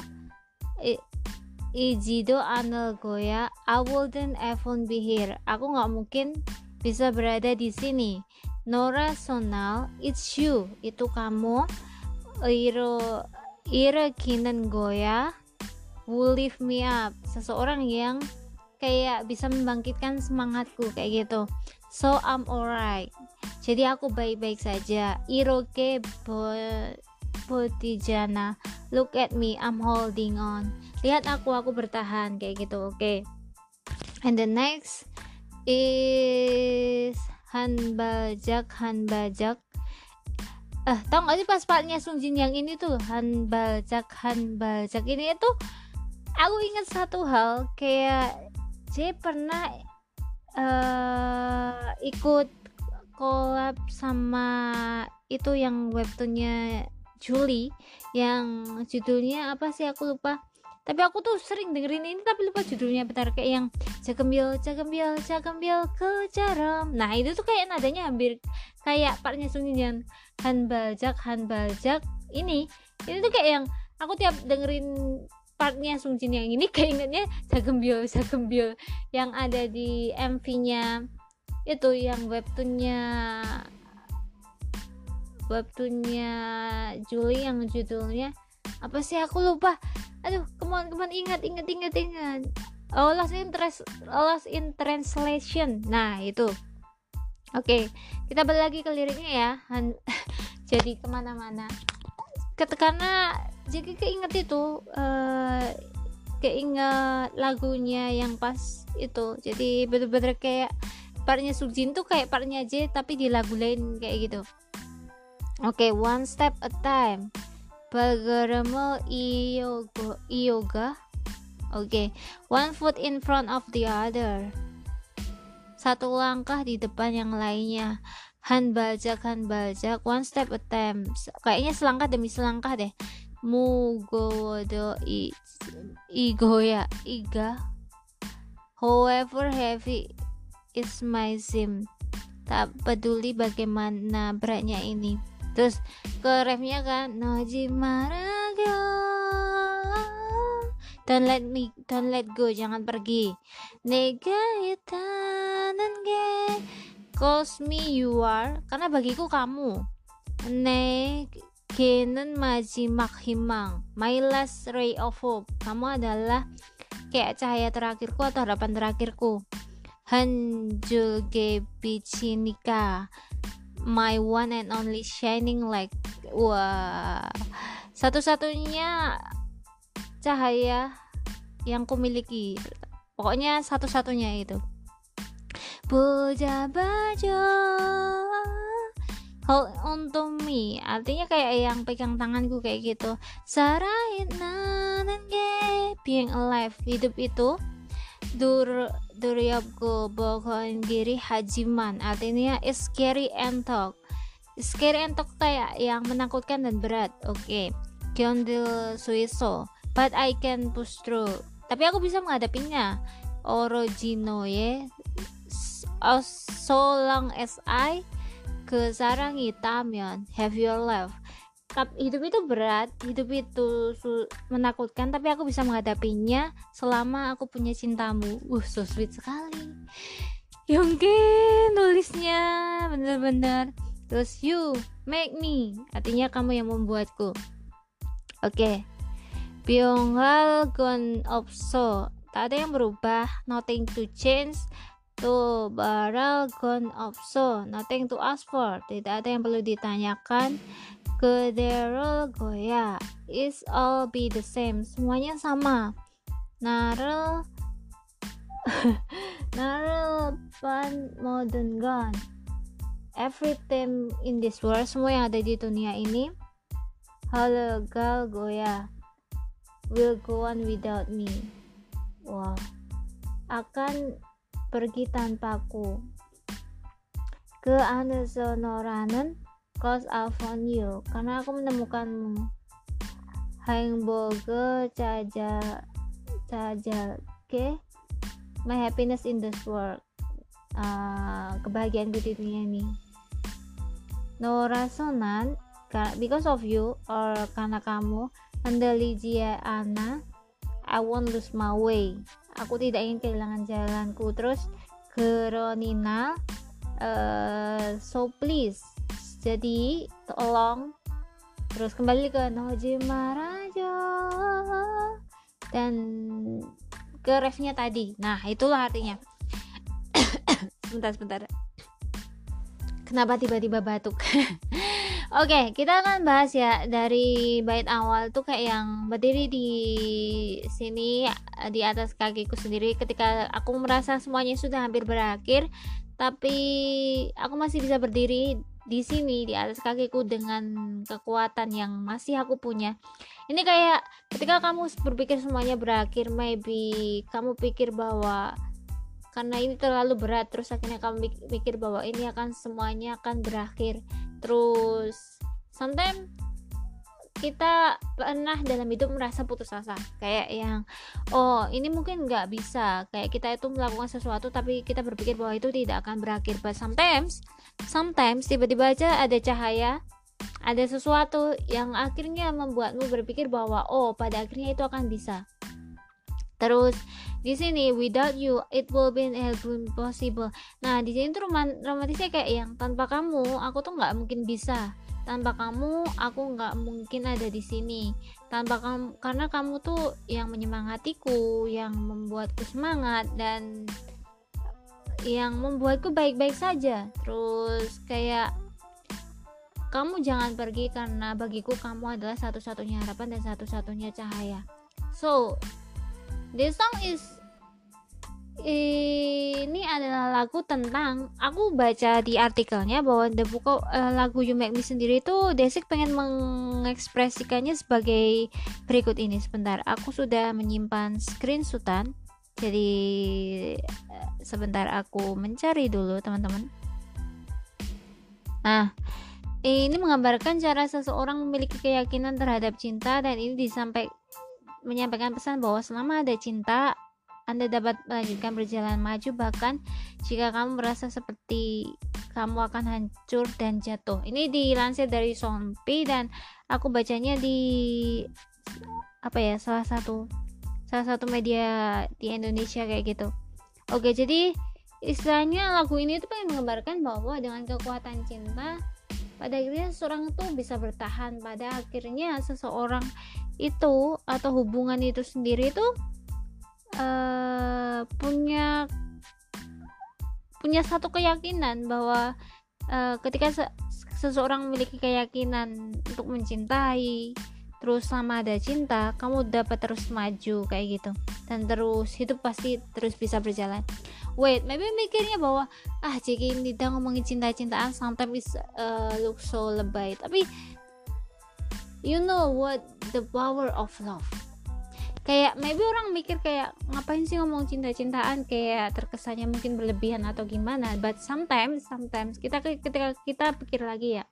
S2: Ijido Anel Goya, I wouldn't even be here. Aku nggak mungkin bisa berada di sini. Nora Sonal, it's you, itu kamu. Iro Ira kinan Goya, who lift me up. Seseorang yang kayak bisa membangkitkan semangatku kayak gitu. So I'm alright. Jadi aku baik-baik saja. Iroke Botijana. Look at me I'm holding on. Lihat aku aku bertahan kayak gitu oke. Okay. and the next is Hanbajak Hanbajak. Eh tau gak sih pas partnya Sungjin yang ini tuh? Hanbajak Hanbajak. Ini tuh aku ingat satu hal kayak J pernah uh, ikut collab sama itu yang webtoonnya Julie yang judulnya apa sih aku lupa. Tapi aku tuh sering dengerin ini tapi lupa judulnya bentar kayak yang jagembil jagembil jagembil kejaram. Nah itu tuh kayak nadanya hampir kayak partnya Sungjin Han Baljak Han Baljak ini. Ini tuh kayak yang aku tiap dengerin partnya Sungjin yang ini [LAUGHS] kayak ingetnya jagembil jagembil yang ada di MV-nya itu yang webtoonnya webtoonnya Julie yang judulnya apa sih? Aku lupa. Aduh ke mana ke mana ingat ingat ingat ingat. Oh last in trans lost in translation. Nah itu. Oke okay, kita balik lagi ke liriknya ya. Han [LAUGHS] jadi ke mana-mana. Karena jadi keinget itu uh, keinget lagunya yang pas itu. Jadi bener-bener kayak partnya Sujin tuh kayak partnya J tapi di lagu lain kayak gitu. Oke okay, one step a time. Bagaimana yoga Iyoga. Oke okay. one foot in front of the other. Satu langkah di depan yang lainnya. Han baljak han baljak one step attempt kayaknya selangkah demi selangkah deh. Mugodo i igoya iga. However heavy is my sim. Tak peduli bagaimana beratnya ini. Terus ke refnya kan Nojimaraga don't let me don't let go jangan pergi. Nega itanan ge cause me you are. Karena bagiku kamu. Ne kenen majimak himang my last ray of hope. Kamu adalah kayak cahaya terakhirku atau harapan terakhirku. Hanjul ge bichinika my one and only shining light. Wah. Satu-satunya cahaya yang kumiliki. Pokoknya satu-satunya itu. Puja bajo hold on to me. Artinya kayak yang pegang tanganku kayak gitu. Sarahin nanan being alive. Hidup itu dur duryabgo bohon diri hajiman. Artinya is scary and talk. Scary and talk kayak yang menakutkan dan berat. Oke. Okay. Kyondil suiso but I can push through. Tapi aku bisa menghadapinya. Orojinoye. So long as I kesarangi tamion have your tapi hidup itu berat hidup itu menakutkan tapi aku bisa menghadapinya selama aku punya cintamu. Uh so sweet sekali. Yongke nulisnya bener-bener. Terus you make me. Artinya kamu yang membuatku. Oke. Okay. Gone opso tak ada yang berubah. Nothing to change to barrel gun of so nothing to ask for. Tidak ada yang perlu ditanyakan. Ke Daryl Goya is all be the same. Semuanya sama. Narel [LAUGHS] Narel pan modern gun. Everything in this world semua yang ada di dunia ini Halo Gal Goya will go on without me. Wow akan pergi tanpaku. Ke Andesonoranen, cause I found you, karena aku menemukanmu. Heimboge Caja Caja Ke My Happiness in this World. Ah, uh, kebahagiaan di dunia ini. No rasonan because of you or karena kamu Andalijia Anna I won't lose my way aku tidak ingin kehilangan jalanku. Terus Keronina uh, so please jadi tolong. Terus kembali ke Nojima Raja dan ke refnya tadi. Nah itulah artinya. [COUGHS] Sebentar sebentar. Kenapa tiba-tiba batuk [LAUGHS] oke okay, kita akan bahas ya dari bait awal tuh kayak yang berdiri di sini di atas kakiku sendiri. Ketika aku merasa semuanya sudah hampir berakhir tapi aku masih bisa berdiri di sini di atas kakiku dengan kekuatan yang masih aku punya. Ini kayak ketika kamu berpikir semuanya berakhir maybe kamu pikir bahwa karena ini terlalu berat terus akhirnya kamu mikir bahwa ini akan semuanya akan berakhir. Terus sometimes kita pernah dalam hidup merasa putus asa. Kayak yang oh ini mungkin nggak bisa. Kayak kita itu melakukan sesuatu tapi kita berpikir bahwa itu tidak akan berakhir. But sometimes sometimes tiba-tiba aja ada cahaya ada sesuatu yang akhirnya membuatmu berpikir bahwa oh pada akhirnya itu akan bisa terus di sini without you it will be impossible. Nah di sini tuh romantisnya kayak yang tanpa kamu aku tuh nggak mungkin bisa. Tanpa kamu aku nggak mungkin ada di sini. Tanpa kamu karena kamu tuh yang menyemangatiku yang membuatku semangat dan yang membuatku baik-baik saja. Terus kayak kamu jangan pergi karena bagiku kamu adalah satu-satunya harapan dan satu-satunya cahaya. So this song is ini adalah lagu tentang aku baca di artikelnya bahwa the book of, uh, lagu You Make Me sendiri itu Desik pengen mengekspresikannya sebagai berikut ini. Sebentar aku sudah menyimpan screenshotan jadi uh, sebentar aku mencari dulu teman-teman. Nah ini menggambarkan cara seseorang memiliki keyakinan terhadap cinta dan ini disampaikan menyampaikan pesan bahwa selama ada cinta anda dapat melanjutkan berjalan maju bahkan jika kamu merasa seperti kamu akan hancur dan jatuh. Ini dilansir dari Sompi dan aku bacanya di apa ya salah satu salah satu media di Indonesia kayak gitu. Oke, jadi istilahnya lagu ini tuh pengen menggambarkan bahwa dengan kekuatan cinta pada akhirnya seseorang itu bisa bertahan. Pada akhirnya seseorang itu atau hubungan itu sendiri itu uh, punya punya satu keyakinan bahwa uh, ketika se seseorang memiliki keyakinan untuk mencintai terus sama ada cinta kamu dapat terus maju kayak gitu. Dan terus hidup pasti terus bisa berjalan. Wait maybe mikirnya bahwa ah jika ini udah ngomongin cinta-cintaan sometimes uh, look so lebay. Tapi you know what the power of love? Kayak maybe orang mikir kayak ngapain sih ngomong cinta-cintaan? Kayak terkesannya mungkin berlebihan atau gimana. But sometimes sometimes kita ketika kita pikir lagi ya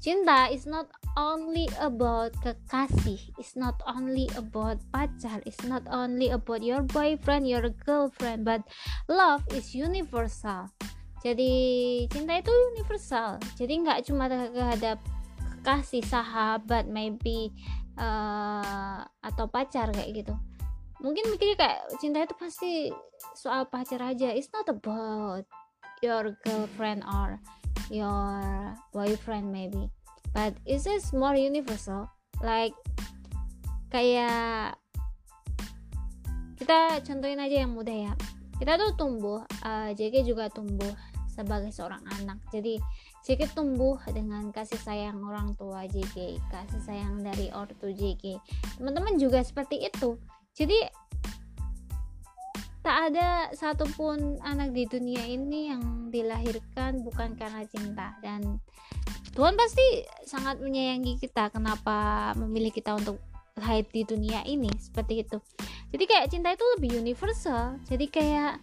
S2: cinta is not only about kekasih it's not only about pacar it's not only about your boyfriend your girlfriend but love is universal. Jadi cinta itu universal. Jadi nggak cuma terhadap kekasih sahabat maybe uh, atau pacar kayak gitu. Mungkin mikirnya kayak cinta itu pasti soal pacar aja. It's not about your girlfriend or your boyfriend maybe but is this more universal like kayak kita contohin aja yang mudah ya kita tuh tumbuh uh, eh, JK juga tumbuh sebagai seorang anak jadi JK tumbuh dengan kasih sayang orang tua JK, kasih sayang dari ortu JK. Teman-teman juga seperti itu. Jadi tak ada satupun anak di dunia ini yang dilahirkan bukan karena cinta. Dan Tuhan pasti sangat menyayangi kita kenapa memilih kita untuk lahir di dunia ini seperti itu. Jadi kayak cinta itu lebih universal. Jadi kayak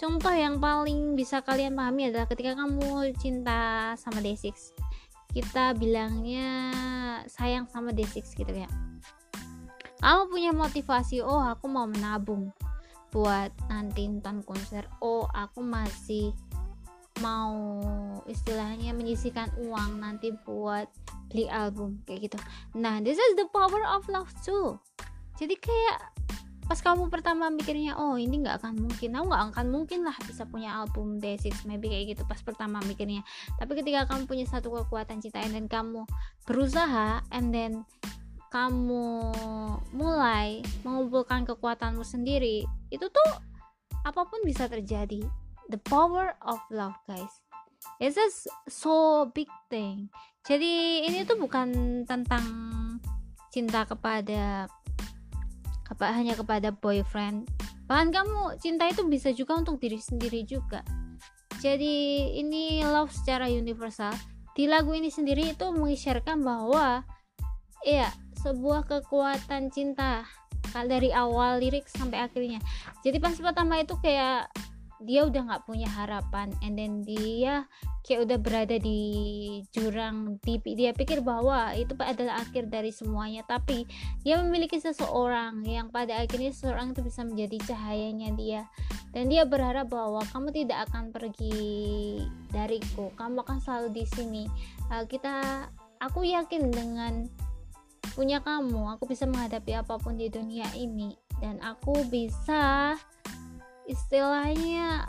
S2: Contoh yang paling bisa kalian pahami adalah ketika kamu cinta sama D6 kita bilangnya sayang sama D6 gitu ya. Kamu punya motivasi oh aku mau menabung buat nanti nonton konser. Oh aku masih mau istilahnya menyisikan uang nanti buat beli album kayak gitu. Nah this is the power of love too. Jadi kayak pas kamu pertama mikirnya oh ini nggak akan mungkin. Aku nggak akan mungkin lah bisa punya album Day6 maybe kayak gitu pas pertama mikirnya. Tapi ketika kamu punya satu kekuatan cinta dan kamu berusaha and then kamu mulai mengumpulkan kekuatanmu sendiri itu tuh apa pun bisa terjadi. The power of love guys. It's a so big thing. Jadi ini tuh bukan tentang cinta kepada apa hanya kepada boyfriend. Bahkan kamu cinta itu bisa juga untuk diri sendiri juga. Jadi ini love secara universal. Di lagu ini sendiri itu mengisyaratkan bahwa ya sebuah kekuatan cinta dari awal lirik sampai akhirnya. Jadi pas pertama itu kayak dia udah nggak punya harapan and then dia kayak udah berada di jurang dia pikir bahwa itu adalah akhir dari semuanya tapi dia memiliki seseorang yang pada akhirnya seseorang itu bisa menjadi cahayanya dia. Dan dia berharap bahwa kamu tidak akan pergi dariku kamu akan selalu di sini. Uh, kita aku yakin dengan punya kamu aku bisa menghadapi apa pun di dunia ini. Dan aku bisa istilahnya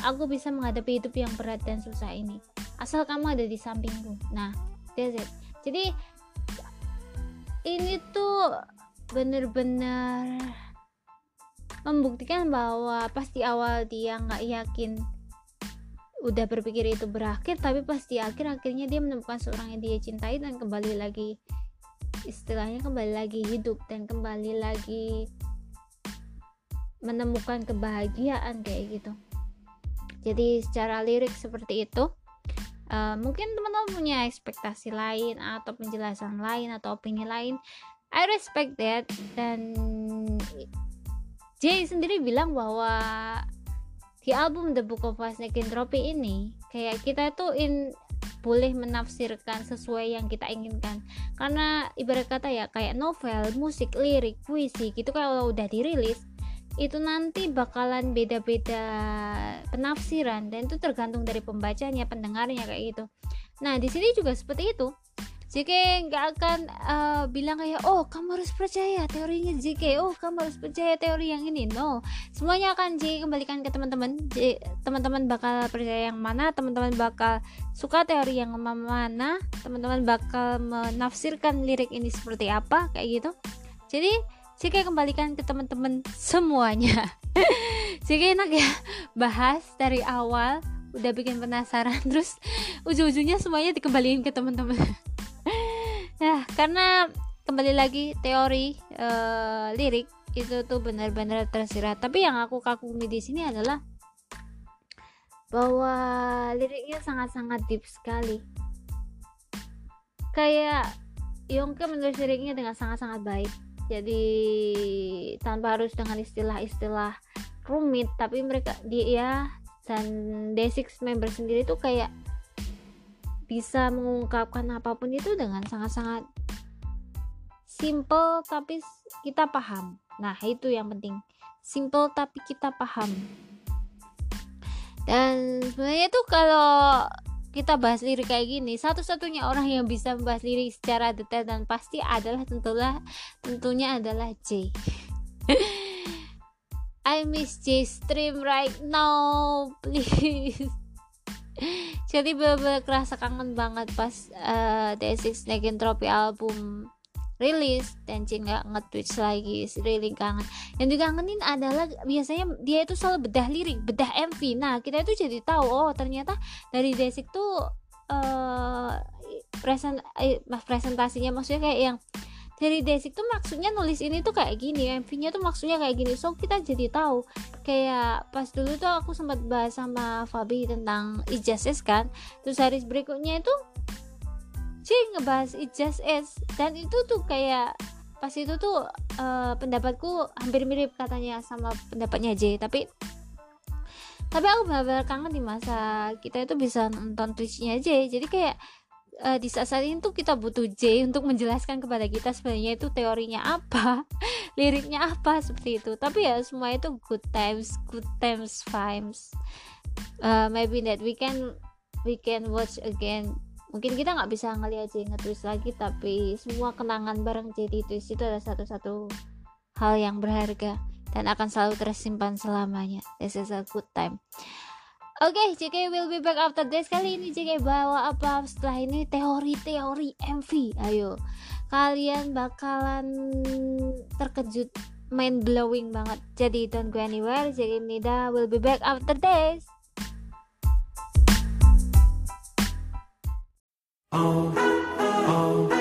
S2: aku bisa menghadapi hidup yang berat dan susah ini. Asal kamu ada di sampingku. Nah that's it. Jadi ini tuh bener-bener membuktikan bahwa pasti awal dia nggak yakin udah berpikir itu berakhir tapi pasti akhir akhirnya dia menemukan seorang yang dia cintai dan kembali lagi istilahnya kembali lagi hidup dan kembali lagi menemukan kebahagiaan kayak gitu. Jadi secara lirik seperti itu uh, mungkin teman-teman punya ekspektasi lain atau penjelasan lain atau opini lain I respect that. Dan Jay sendiri bilang bahwa di album The Book of Vast Trophy ini kayak kita tuh in boleh menafsirkan sesuai yang kita inginkan karena ibarat kata ya kayak novel, musik, lirik, puisi gitu kalau udah dirilis itu nanti bakalan beda-beda penafsiran dan itu tergantung dari pembacanya, pendengarnya kayak gitu. Nah, di sini juga seperti itu. JK nggak akan uh, bilang kayak oh kamu harus percaya teorinya JK oh kamu harus percaya teori yang ini. No. Semuanya akan JK kembalikan ke teman-teman. Teman-teman bakal percaya yang mana teman-teman bakal suka teori yang mana teman-teman bakal menafsirkan lirik ini seperti apa kayak gitu. Jadi JK kembalikan ke teman-teman semuanya. [LAUGHS] JK enak ya bahas dari awal udah bikin penasaran [LAUGHS] terus ujung-ujungnya semuanya dikembalikan ke teman-teman ya karena kembali lagi teori uh, lirik itu tuh benar-benar tersirat. Tapi yang aku kagumi di sini adalah bahwa liriknya sangat-sangat deep sekali. Kayak Yongke menulis liriknya dengan sangat-sangat baik. Jadi tanpa harus dengan istilah-istilah rumit tapi mereka dia dan D6 member sendiri tuh kayak bisa mengungkapkan apa pun itu dengan sangat-sangat simple tapi kita paham. Nah itu yang penting. Simple tapi kita paham. Dan sebenarnya tuh kalau kita bahas lirik kayak gini satu-satunya orang yang bisa membahas lirik secara detail dan pasti adalah tentulah tentunya adalah J. [LAUGHS] I miss J stream right now please jadi bener-bener kerasa kangen banget pas uh, The Six Trophy album rilis dan nggak nge-twitch lagi. Really kangen. Yang dikangenin adalah biasanya dia itu selalu bedah lirik bedah MV nah kita itu jadi tahu oh ternyata dari Desik tuh uh, present eh, presentasinya maksudnya kayak yang dari Desik tuh maksudnya nulis ini tuh kayak gini MV-nya tuh maksudnya kayak gini. So kita jadi tahu. Kayak pas dulu tuh aku sempat bahas sama Fabi tentang ijazah kan. Terus hari berikutnya itu J ngebahas Is dan itu tuh kayak pas itu tuh uh, pendapatku hampir mirip katanya sama pendapatnya J. Tapi tapi aku benar-benar kangen di masa kita itu bisa nonton Twitchnya J. Jadi kayak
S3: uh, di saat-saat ini tuh kita butuh J untuk menjelaskan kepada kita sebenarnya itu teorinya apa [LAUGHS] liriknya apa seperti itu. Tapi ya semua itu good times good times vibes. Uh, maybe that we can we can watch again. Mungkin kita nggak bisa ngeliat J ngetwist lagi tapi semua kenangan bareng J di twist itu adalah satu-satu hal yang berharga dan akan selalu tersimpan selamanya. This is a good time Oke, okay, JK will be back after this. Kali ini JK bawa apa setelah ini teori-teori MV. Ayo, kalian bakalan terkejut, mind blowing banget. Jadi don't go anywhere. JK Nida will be back after this. Oh, oh.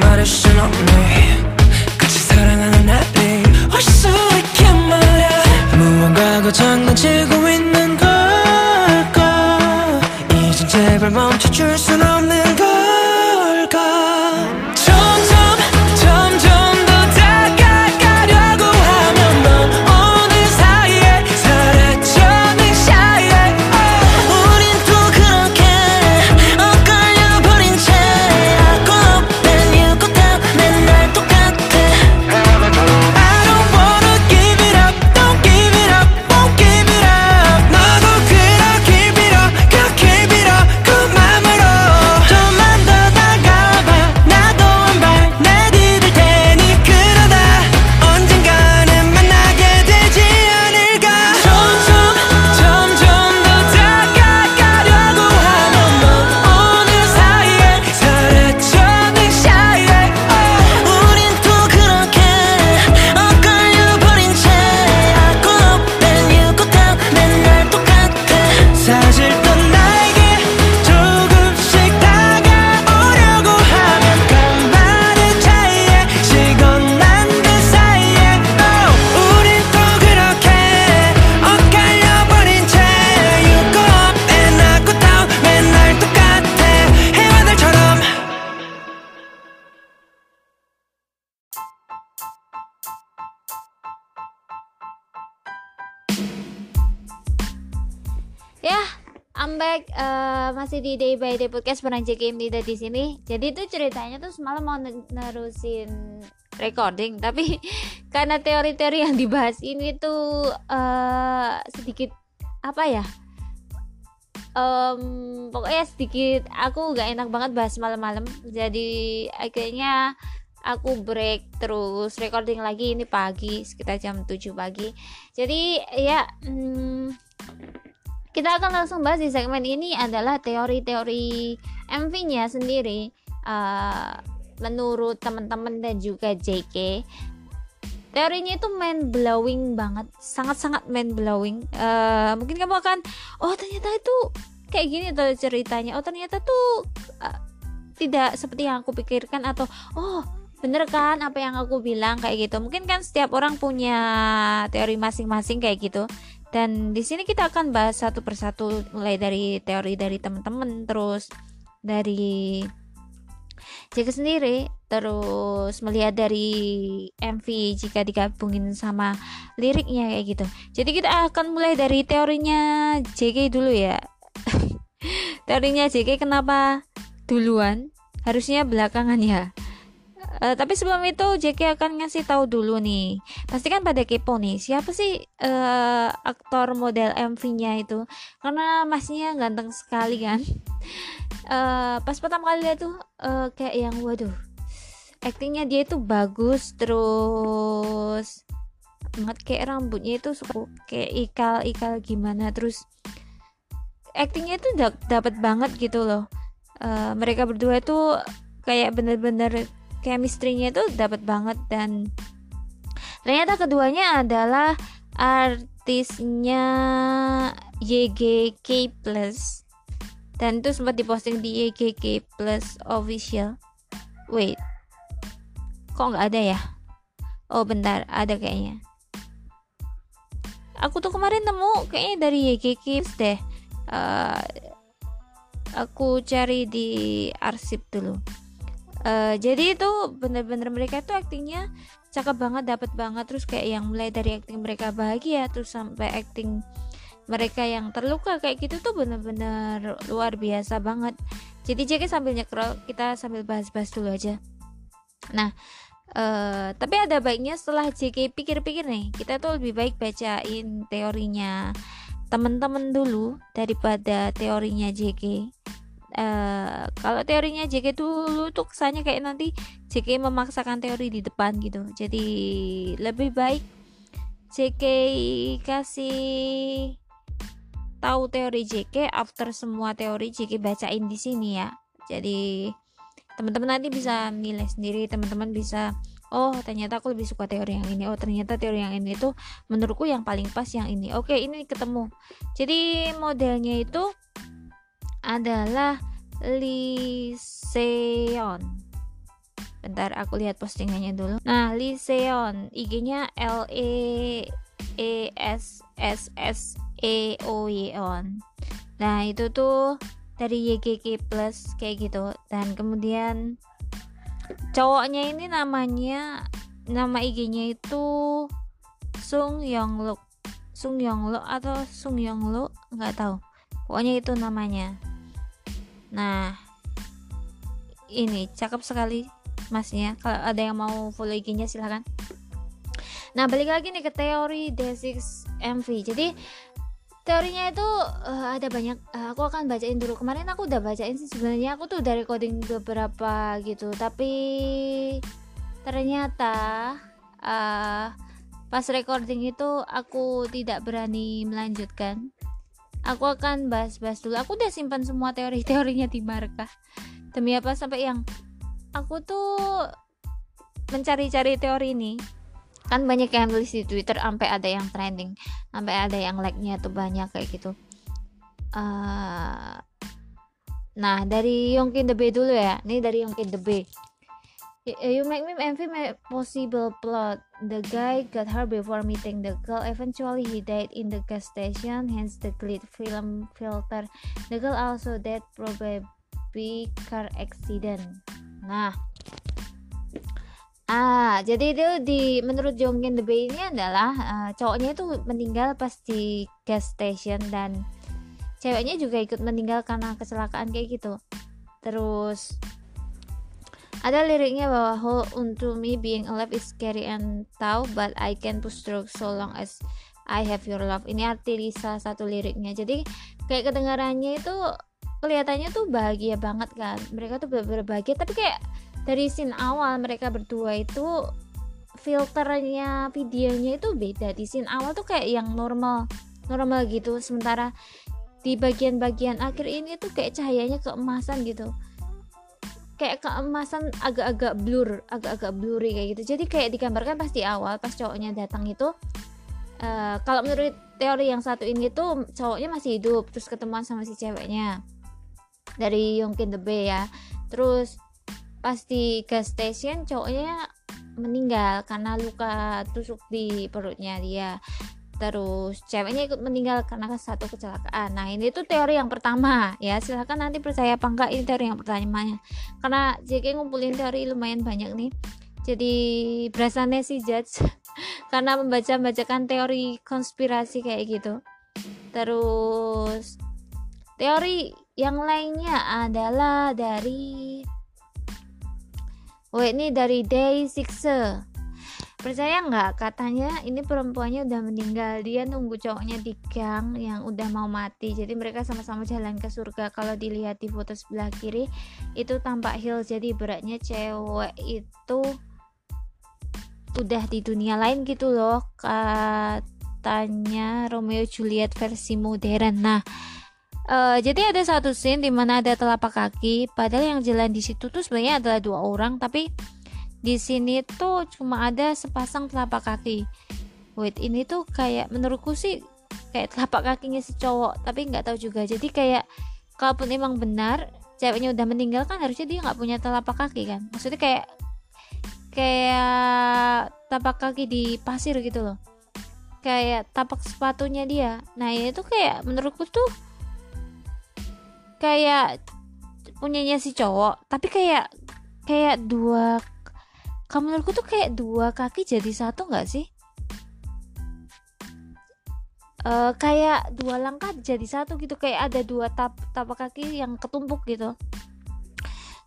S3: 말할 순 없네. 같이 사랑하는 날이 올수 있게 말야 무언가가 장난치고 있는 걸까? 이젠 제발 멈춰줄 수 Podcast bareng JKM Dida di sini. Jadi itu ceritanya tuh semalam mau nerusin recording, tapi [LAUGHS] karena teori-teori yang dibahas ini tuh uh, sedikit apa ya? Um, pokoknya sedikit aku gak enak banget bahas malam-malam. Jadi akhirnya aku break terus recording lagi ini pagi sekitar jam 7 pagi. Jadi ya hmm, kita akan langsung bahas di segmen ini adalah teori-teori MV-nya sendiri. Uh, menurut teman-teman dan juga JK
S2: teorinya itu mind blowing banget. Sangat-sangat mind blowing uh, mungkin kamu akan oh ternyata itu kayak gini tuh ceritanya. Oh ternyata tuh uh, tidak seperti yang aku pikirkan atau oh bener kan apa yang aku bilang? Kayak gitu. Mungkin kan setiap orang punya teori masing-masing kayak gitu dan di sini kita akan bahas satu persatu mulai dari teori dari teman-teman terus dari Jika sendiri terus melihat dari MV jika digabungin sama liriknya kayak gitu. Jadi kita akan mulai dari teorinya JK dulu ya. [LAUGHS] Teorinya JK kenapa duluan? Harusnya belakangan ya Uh, tapi sebelum itu JK akan ngasih tahu dulu nih. Pasti kan pada kepo nih, siapa sih uh, aktor model MV-nya itu? Karena masnya ganteng sekali kan. Uh, [LAUGHS] pas pertama kali lihat tuh uh, kayak yang waduh. Aktingnya dia itu bagus terus banget kayak rambutnya itu suka kayak ikal-ikal gimana terus aktingnya itu dapat banget gitu loh. Uh, mereka berdua itu kayak bener-bener chemistry-nya itu dapat banget dan ternyata keduanya adalah artisnya YGK Plus. Dan itu sempat diposting di YGK Plus official. Wait kok nggak ada ya? Oh bentar ada kayaknya. Aku tuh kemarin nemu kayaknya dari YGK Plus deh. Uh, aku cari di arsip dulu uh, jadi itu bener-bener mereka tuh aktingnya cakep banget dapat banget. Terus kayak yang mulai dari akting mereka bahagia terus sampai akting mereka yang terluka kayak gitu tuh bener-bener luar biasa banget. Jadi jadi sambil nyekrol kita sambil bahas-bahas dulu aja. Nah uh, tapi ada baiknya setelah JK pikir-pikir nih kita tuh lebih baik bacain teorinya temen-temen dulu daripada teorinya JK uh, kalau teorinya JK dulu tuh kesannya kayak nanti JK memaksakan teori di depan gitu. Jadi lebih baik JK kasih tahu teori JK after semua teori JK bacain di sini ya. Jadi teman-teman nanti bisa nilai sendiri teman-teman bisa oh ternyata aku lebih suka teori yang ini. Oh ternyata teori yang ini tuh menurutku yang paling pas yang ini. Oke ini ketemu. Jadi modelnya itu adalah Liseon bentar aku lihat postingannya dulu. Nah Liseon IG-nya L E E S S S E O Y on nah itu tuh dari YGK plus kayak gitu. Dan kemudian cowoknya ini namanya nama IG-nya itu Sung Yongluk Sung Yongluk atau Sung Yongluk nggak tahu. Pokoknya itu namanya nah ini cakep sekali masnya. Kalau ada yang mau follow IG-nya silahkan nah balik lagi nih ke teori D6 MV jadi teorinya itu uh, ada banyak uh, aku akan bacain dulu. Kemarin aku udah bacain sih sebenarnya. Aku tuh udah recording beberapa gitu. Tapi ternyata uh, pas recording itu aku tidak berani melanjutkan aku akan bahas-bahas dulu. Aku udah simpan semua teori-teorinya di markah. Demi apa? Sampai yang aku tuh mencari-cari teori ini. Kan banyak yang tulis di Twitter sampai ada yang trending sampai ada yang like-nya tuh banyak kayak gitu. Uh, nah dari Yongkin the Bay dulu ya. Ini dari Yongkin the Bay You make me envy my possible plot. The guy got her before meeting the girl. Eventually, he died in the gas station, hence the glitch film filter. The girl also died probably car accident. Nah, ah jadi itu di menurut Jongin the Bay ini adalah uh, cowoknya itu meninggal pas di gas station dan ceweknya juga ikut meninggal karena kecelakaan kayak gitu. Terus ada liriknya bahwa hold unto me being alive is scary and tough but I can push through so long as I have your love. Ini arti Lisa satu liriknya. Jadi kayak kedengarannya itu kelihatannya tuh bahagia banget kan. Mereka tuh berbahagia. Tapi kayak dari scene awal mereka berdua itu filternya videonya itu beda. Di scene awal tuh kayak yang normal normal gitu. Sementara di bagian-bagian akhir ini tuh kayak cahayanya keemasan gitu kayak keemasan agak-agak blur agak-agak blurry kayak gitu. Jadi kayak digambarkan pas di awal pas cowoknya datang itu uh, kalau menurut teori yang satu ini tuh cowoknya masih hidup terus ketemuan sama si ceweknya dari Yongkin the Bay ya. Terus pas di gas station cowoknya meninggal karena luka tusuk di perutnya dia terus. Ceweknya ikut meninggal karena satu kecelakaan. Nah ini tuh teori yang pertama ya. Silahkan nanti percaya apa enggak ini teori yang pertamanya karena JK ngumpulin teori lumayan banyak nih. Jadi berasanya si judge. [LAUGHS] Karena membaca bacakan teori konspirasi kayak gitu. Terus teori yang lainnya adalah dari Oh ini dari Day Sixer percaya nggak? Katanya ini perempuannya udah meninggal. Dia nunggu cowoknya di gang yang udah mau mati. Jadi mereka sama-sama jalan ke surga. Kalau dilihat di foto sebelah kiri itu tampak hill jadi beratnya cewek itu udah di dunia lain gitu loh katanya Romeo Juliet versi modern. Nah Uh, jadi ada satu scene di mana ada telapak kaki, padahal yang jalan di situ tuh sebenarnya adalah dua orang, tapi di sini tuh cuma ada sepasang telapak kaki. Wait ini tuh kayak menurutku sih kayak telapak kakinya si cowok tapi nggak tahu juga. Jadi kayak kalaupun emang benar ceweknya udah meninggal kan harusnya dia nggak punya telapak kaki kan? Maksudnya kayak kayak tapak kaki di pasir gitu loh. Kayak tapak sepatunya dia. Nah ini tuh kayak menurutku tuh kayak punyanya si cowok tapi kayak kayak dua kamu menurutku tuh kayak dua kaki jadi satu nggak sih? Uh, kayak dua langkah jadi satu gitu kayak ada dua tap tapak kaki yang ketumpuk gitu.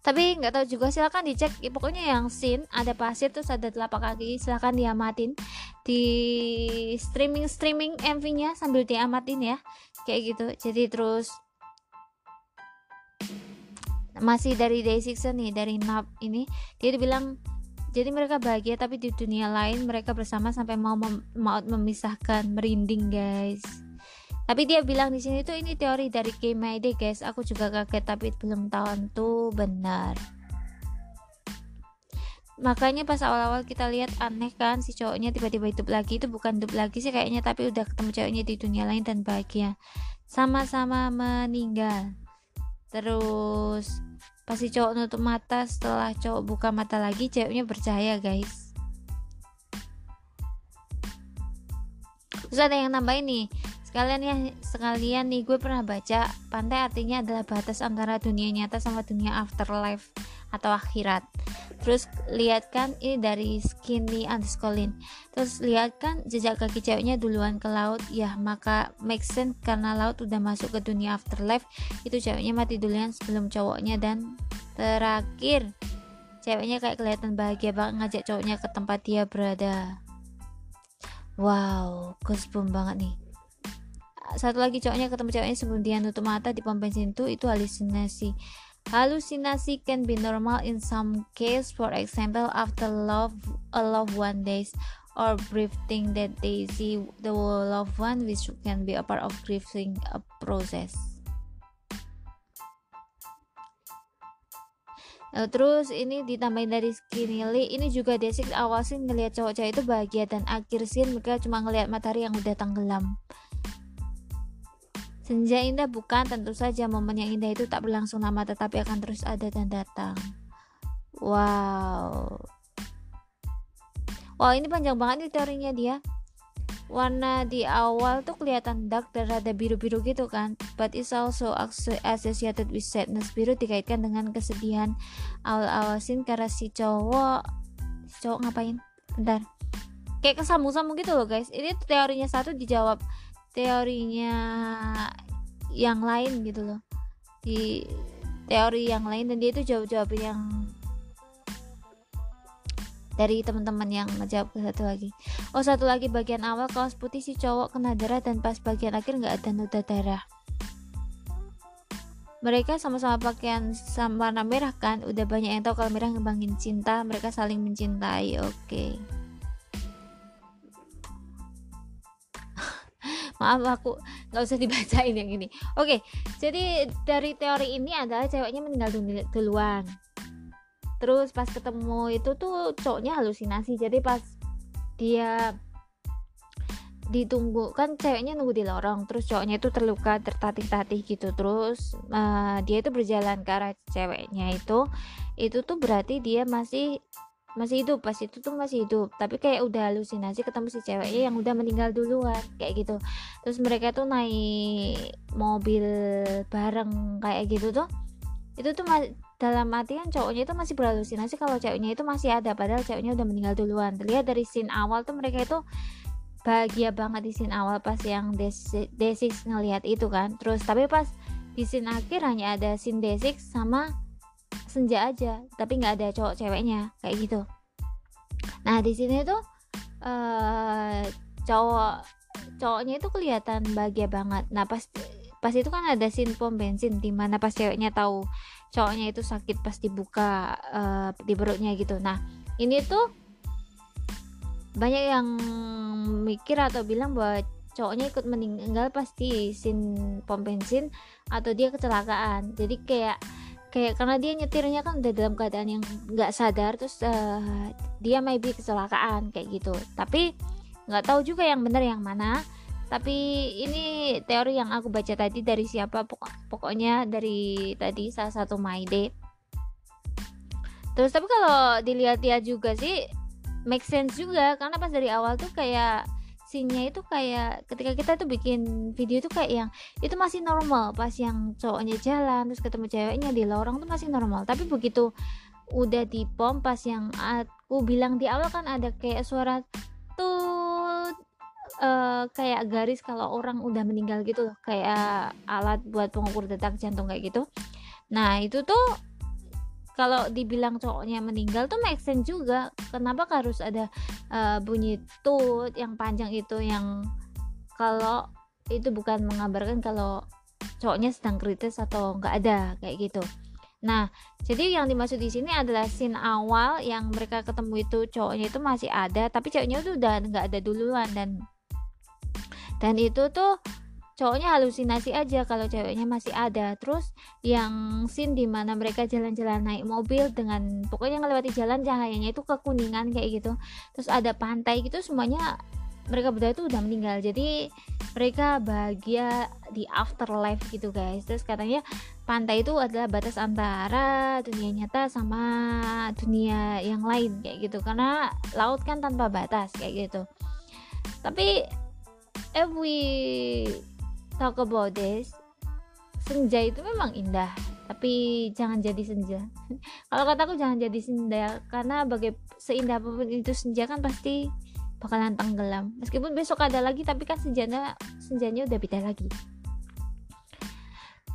S2: Tapi nggak tahu juga silahkan dicek. Ya, pokoknya yang scene ada pasir terus ada telapak kaki silahkan diamatin. Di streaming streaming MV-nya sambil diamatin ya kayak gitu. Jadi terus masih dari Day Six nih dari Nap ini. Dia bilang jadi mereka bahagia tapi di dunia lain mereka bersama sampai mau mem mau memisahkan merinding guys. Tapi dia bilang di sini tuh ini teori dari Kmayde guys. Aku juga kaget tapi belum tahu tuh benar. Makanya pas awal-awal kita lihat aneh kan si cowoknya tiba-tiba hidup lagi. Itu bukan hidup lagi sih kayaknya tapi udah ketemu cowoknya di dunia lain dan bahagia. Sama-sama meninggal. Terus pas si cowok nutup mata setelah cowok buka mata lagi ceweknya percaya guys. Terus ada yang nambahin nih sekalian ya sekalian nih gue pernah baca pantai artinya adalah batas antara dunia nyata sama dunia afterlife atau akhirat. Terus lihat kan ini dari skinny underscore terus lihat kan jejak kaki ceweknya duluan ke laut. Ya maka make sense karena laut udah masuk ke dunia afterlife. Itu ceweknya mati duluan sebelum cowoknya. Dan terakhir ceweknya kayak kelihatan bahagia banget ngajak cowoknya ke tempat dia berada. Wow goosebumps banget nih. Satu lagi cowoknya ketemu ceweknya sebelum dia nutup mata di pom bensin itu itu halusinasi Halusinasi can be normal in some case, for example, after love a loved one dies or breathing that they see the loved one, which can be a part of grieving a process. Nah, terus ini ditambahin dari Skinny ini juga Desik awal sih ngelihat cowok-cowok itu bahagia dan akhir scene mereka cuma ngelihat matahari yang udah tenggelam. Senja indah bukan tentu saja momen yang indah itu tak berlangsung lama tetapi akan terus ada dan datang. Wow. Wow, ini panjang banget nih teorinya dia. Warna di awal tuh kelihatan dark dan rada biru-biru gitu kan. But it's also associated with sadness. Biru dikaitkan dengan kesedihan. Awal-awal scene karena si cowok si cowok ngapain? Bentar. Kayak kesambung-sambung gitu loh guys. Ini teorinya satu dijawab teorinya yang lain gitu loh. Di teori yang lain dan dia itu jawab-jawab yang dari teman-teman yang ngejawab ke satu lagi. Oh satu lagi bagian awal kaos putih si cowok kena darah dan pas bagian akhir nggak ada noda darah. Mereka sama-sama pakaian warna merah kan? Udah banyak yang tahu kalau merah ngembangin cinta mereka saling mencintai. Oke. okay. Maaf aku nggak usah dibacain yang ini. Oke jadi dari teori ini adalah ceweknya meninggal duluan. Terus pas ketemu itu tuh cowoknya halusinasi. Jadi pas dia ditunggu kan ceweknya nunggu di lorong terus cowoknya itu terluka tertatih-tatih gitu. Terus uh, dia itu berjalan ke arah ceweknya itu. Itu tuh berarti dia masih masih hidup pas itu tuh masih hidup. Tapi kayak udah halusinasi ketemu si ceweknya yang udah meninggal duluan kayak gitu. Terus mereka tuh naik mobil bareng kayak gitu tuh. Itu tuh dalam artian cowoknya itu masih berhalusinasi kalau ceweknya itu masih ada padahal ceweknya udah meninggal duluan. Terlihat dari scene awal tuh mereka itu bahagia banget di scene awal pas yang Desix ngelihat itu kan. Terus tapi pas di scene akhir hanya ada scene Desix sama senja aja tapi nggak ada cowok ceweknya kayak gitu. Nah di sini tuh uh, cowok cowoknya itu kelihatan bahagia banget. Nah pas pas itu kan ada scene pom bensin di mana pas ceweknya tahu cowoknya itu sakit pas dibuka uh, di perutnya gitu. Nah ini tuh banyak yang mikir atau bilang bahwa cowoknya ikut meninggal pasti scene pom bensin atau dia kecelakaan. Jadi kayak kayak karena dia nyetirnya kan udah dalam keadaan yang nggak sadar terus uh, dia maybe kecelakaan kayak gitu. Tapi nggak tahu juga yang benar yang mana. Tapi ini teori yang aku baca tadi dari siapa pokok pokoknya dari tadi salah satu Maide terus tapi kalau dilihat-lihat juga sih make sense juga karena pas dari awal tuh kayak scene itu kayak ketika kita tuh bikin video itu kayak yang itu masih normal pas yang cowoknya jalan terus ketemu ceweknya di lorong tuh masih normal. Tapi begitu udah di pom pas yang aku bilang di awal kan ada kayak suara tuh uh, kayak garis kalau orang udah meninggal gitu loh kayak alat buat pengukur detak jantung kayak gitu. Nah itu tuh kalau dibilang cowoknya meninggal tuh make sense juga. Kenapa harus ada uh, bunyi tut yang panjang itu yang kalau itu bukan mengabarkan kalau cowoknya sedang kritis atau nggak ada kayak gitu. Nah, jadi yang dimaksud di sini adalah scene awal yang mereka ketemu itu cowoknya itu masih ada, tapi cowoknya itu udah nggak ada duluan dan dan itu tuh cowoknya halusinasi aja kalau ceweknya masih ada. Terus yang scene di mana mereka jalan-jalan naik mobil dengan pokoknya ngelewati jalan cahayanya itu kekuningan kayak gitu. Terus ada pantai gitu semuanya mereka berdua itu udah meninggal. Jadi mereka bahagia di afterlife gitu guys. Terus katanya pantai itu adalah batas antara dunia nyata sama dunia yang lain kayak gitu. Karena laut kan tanpa batas kayak gitu. Tapi we talk about this senja itu memang indah tapi jangan jadi senja. [LAUGHS] Kalau kataku jangan jadi senja karena bagai seindah apa pun itu senja kan pasti bakalan tenggelam. Meskipun besok ada lagi tapi kan senjanya senjanya udah beda lagi.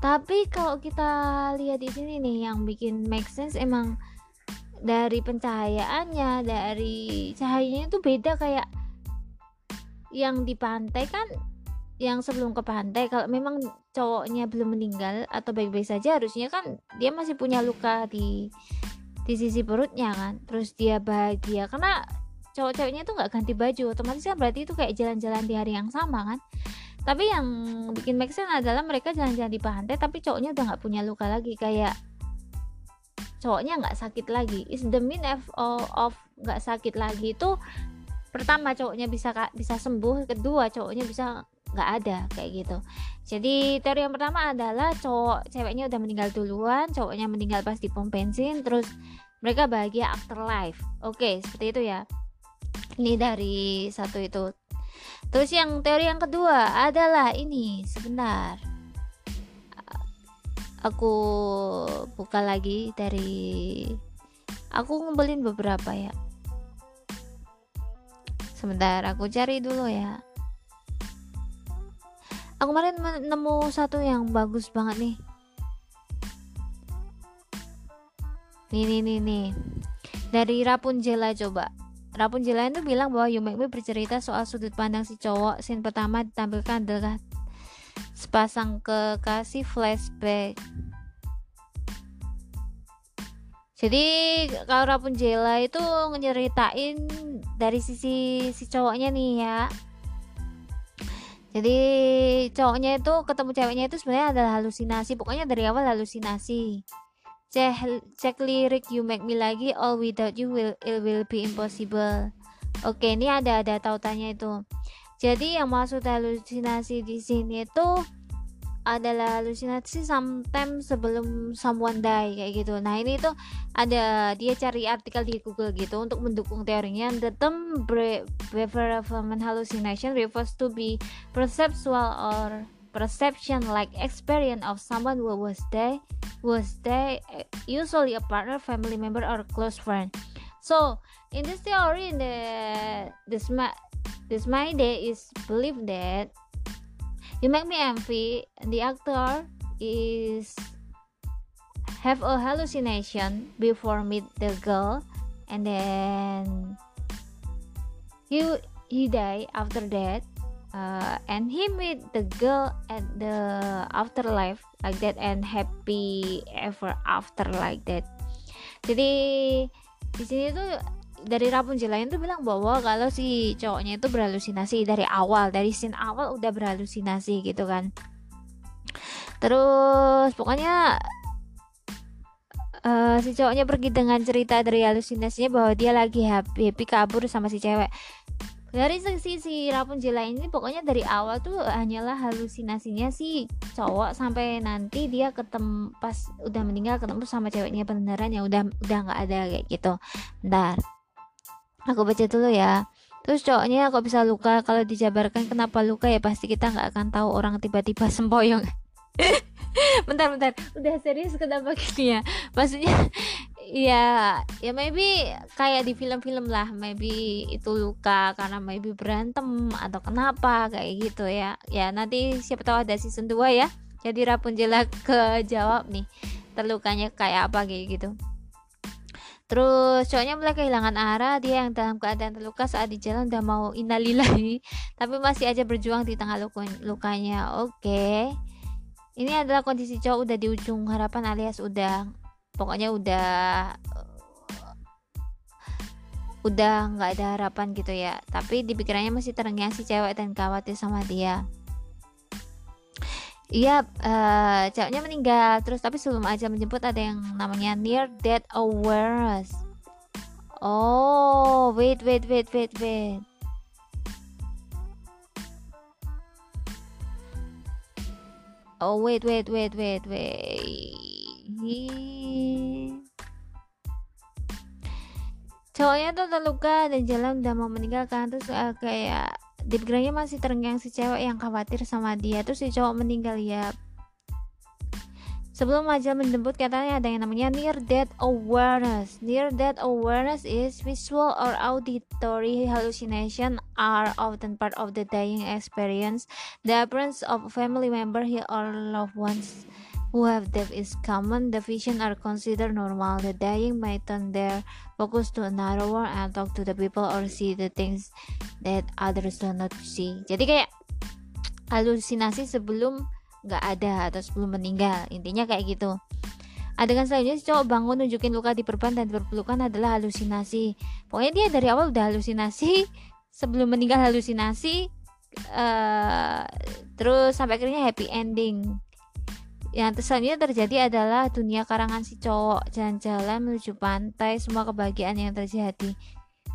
S2: Tapi kalau kita lihat di sini nih yang bikin make sense emang dari pencahayaannya dari cahayanya itu beda kayak yang di pantai kan yang sebelum ke pantai kalau memang cowoknya belum meninggal atau baik-baik saja harusnya kan dia masih punya luka di di sisi perutnya kan. Terus dia bahagia karena cowok-cowoknya tuh nggak ganti baju. Otomatis kan berarti itu kayak jalan-jalan di hari yang sama kan. Tapi yang bikin make adalah mereka jalan-jalan di pantai tapi cowoknya udah nggak punya luka lagi. Kayak cowoknya nggak sakit lagi. Is the mean of of nggak sakit lagi itu pertama cowoknya bisa bisa sembuh kedua cowoknya bisa nggak ada kayak gitu. Jadi teori yang pertama adalah cowok ceweknya udah meninggal duluan cowoknya meninggal pas di pom bensin terus mereka bahagia afterlife oke seperti itu ya. Ini dari satu itu. Terus yang teori yang kedua adalah ini sebentar. Aku buka lagi dari aku ngumpulin beberapa ya. Sebentar aku cari dulu ya aku kemarin nemu satu yang bagus banget nih. Nih nih nih nih. Dari Rapunzela coba Rapunzela itu bilang bahwa You Make Me bercerita soal sudut pandang si cowok. Scene pertama ditampilkan adalah sepasang kekasih flashback. Jadi kalau Rapunzela itu nyeritain dari sisi si cowoknya nih ya jadi cowoknya itu ketemu ceweknya itu sebenarnya adalah halusinasi. Pokoknya dari awal halusinasi. Cek cek lirik you make me lagi all without you will it will be impossible oke ini ada ada tautannya itu. Jadi yang maksud halusinasi di sini itu adalah halusinasi sometimes sebelum someone die kayak gitu. Nah ini tuh ada dia cari artikel di Google gitu untuk mendukung teorinya. The term bereavement hallucination refers to be perceptual or perception like experience of someone who was dead was dead usually a partner family member or close friend so in this theory the this my this my day is believed that you make me envy the actor is have a hallucination before meet the girl. And then he he die after that. Uh, and he meet the girl at the afterlife like that and happy ever after like that. Jadi di sini tuh dari Rapunzel lain tuh bilang bahwa kalau si cowoknya itu berhalusinasi dari awal dari scene awal udah berhalusinasi gitu kan. Terus pokoknya uh, si cowoknya pergi dengan cerita dari halusinasinya bahwa dia lagi happy, happy kabur sama si cewek. Dari sisi si Rapunzel ini pokoknya dari awal tuh hanyalah halusinasinya si cowok sampai nanti dia ketemu pas udah meninggal ketemu sama ceweknya beneran yang udah udah nggak ada kayak gitu. Bentar aku baca dulu ya. Terus cowoknya kok bisa luka? Kalau dijabarkan kenapa luka ya pasti kita nggak akan tahu orang tiba-tiba sempoyong. [LAUGHS] Bentar bentar. Udah serius kenapa gini ya? Maksudnya [LAUGHS] ya ya maybe kayak di film-film lah. Maybe itu luka karena maybe berantem atau kenapa kayak gitu ya. Ya nanti siapa tahu ada season 2 ya. Jadi Rapunzel ke jawab nih terlukanya kayak apa kayak gitu Terus cowoknya mulai kehilangan arah, dia yang dalam keadaan terluka saat di jalan udah mau inalilahi, [LAUGHS] tapi masih aja berjuang di tengah lukanya. Oke. Okay. Ini adalah kondisi cowok udah di ujung harapan alias udah pokoknya udah udah nggak ada harapan gitu ya tapi di pikirannya masih terengyang si cewek dan khawatir sama dia Iya, uh, ceweknya meninggal. Terus tapi sebelum aja menjemput ada yang namanya near death awareness. Oh, wait, wait, wait, wait, wait. Oh, wait, wait, wait, wait, wait cowoknya tuh terluka dan jalan udah mau meninggalkan terus uh, kayak di pikirannya masih terenggang si cewek yang khawatir sama dia terus si cowok meninggal ya Sebelum aja menjemput katanya ada yang namanya near death awareness. Near death awareness is visual or auditory hallucination are often part of the dying experience. The appearance of family member or loved ones who have death is common, the vision are considered normal. The dying might turn their focus to another world and talk to the people or see the things that others do not see. Jadi kayak halusinasi sebelum nggak ada atau sebelum meninggal. Intinya kayak gitu. Adegan selanjutnya si cowok bangun nunjukin luka di perban dan berpelukan adalah halusinasi. Pokoknya dia dari awal udah halusinasi, [LAUGHS] sebelum meninggal halusinasi, uh, terus sampai akhirnya happy ending yang selanjutnya terjadi adalah dunia karangan si cowok jalan-jalan menuju pantai semua kebahagiaan yang terjadi.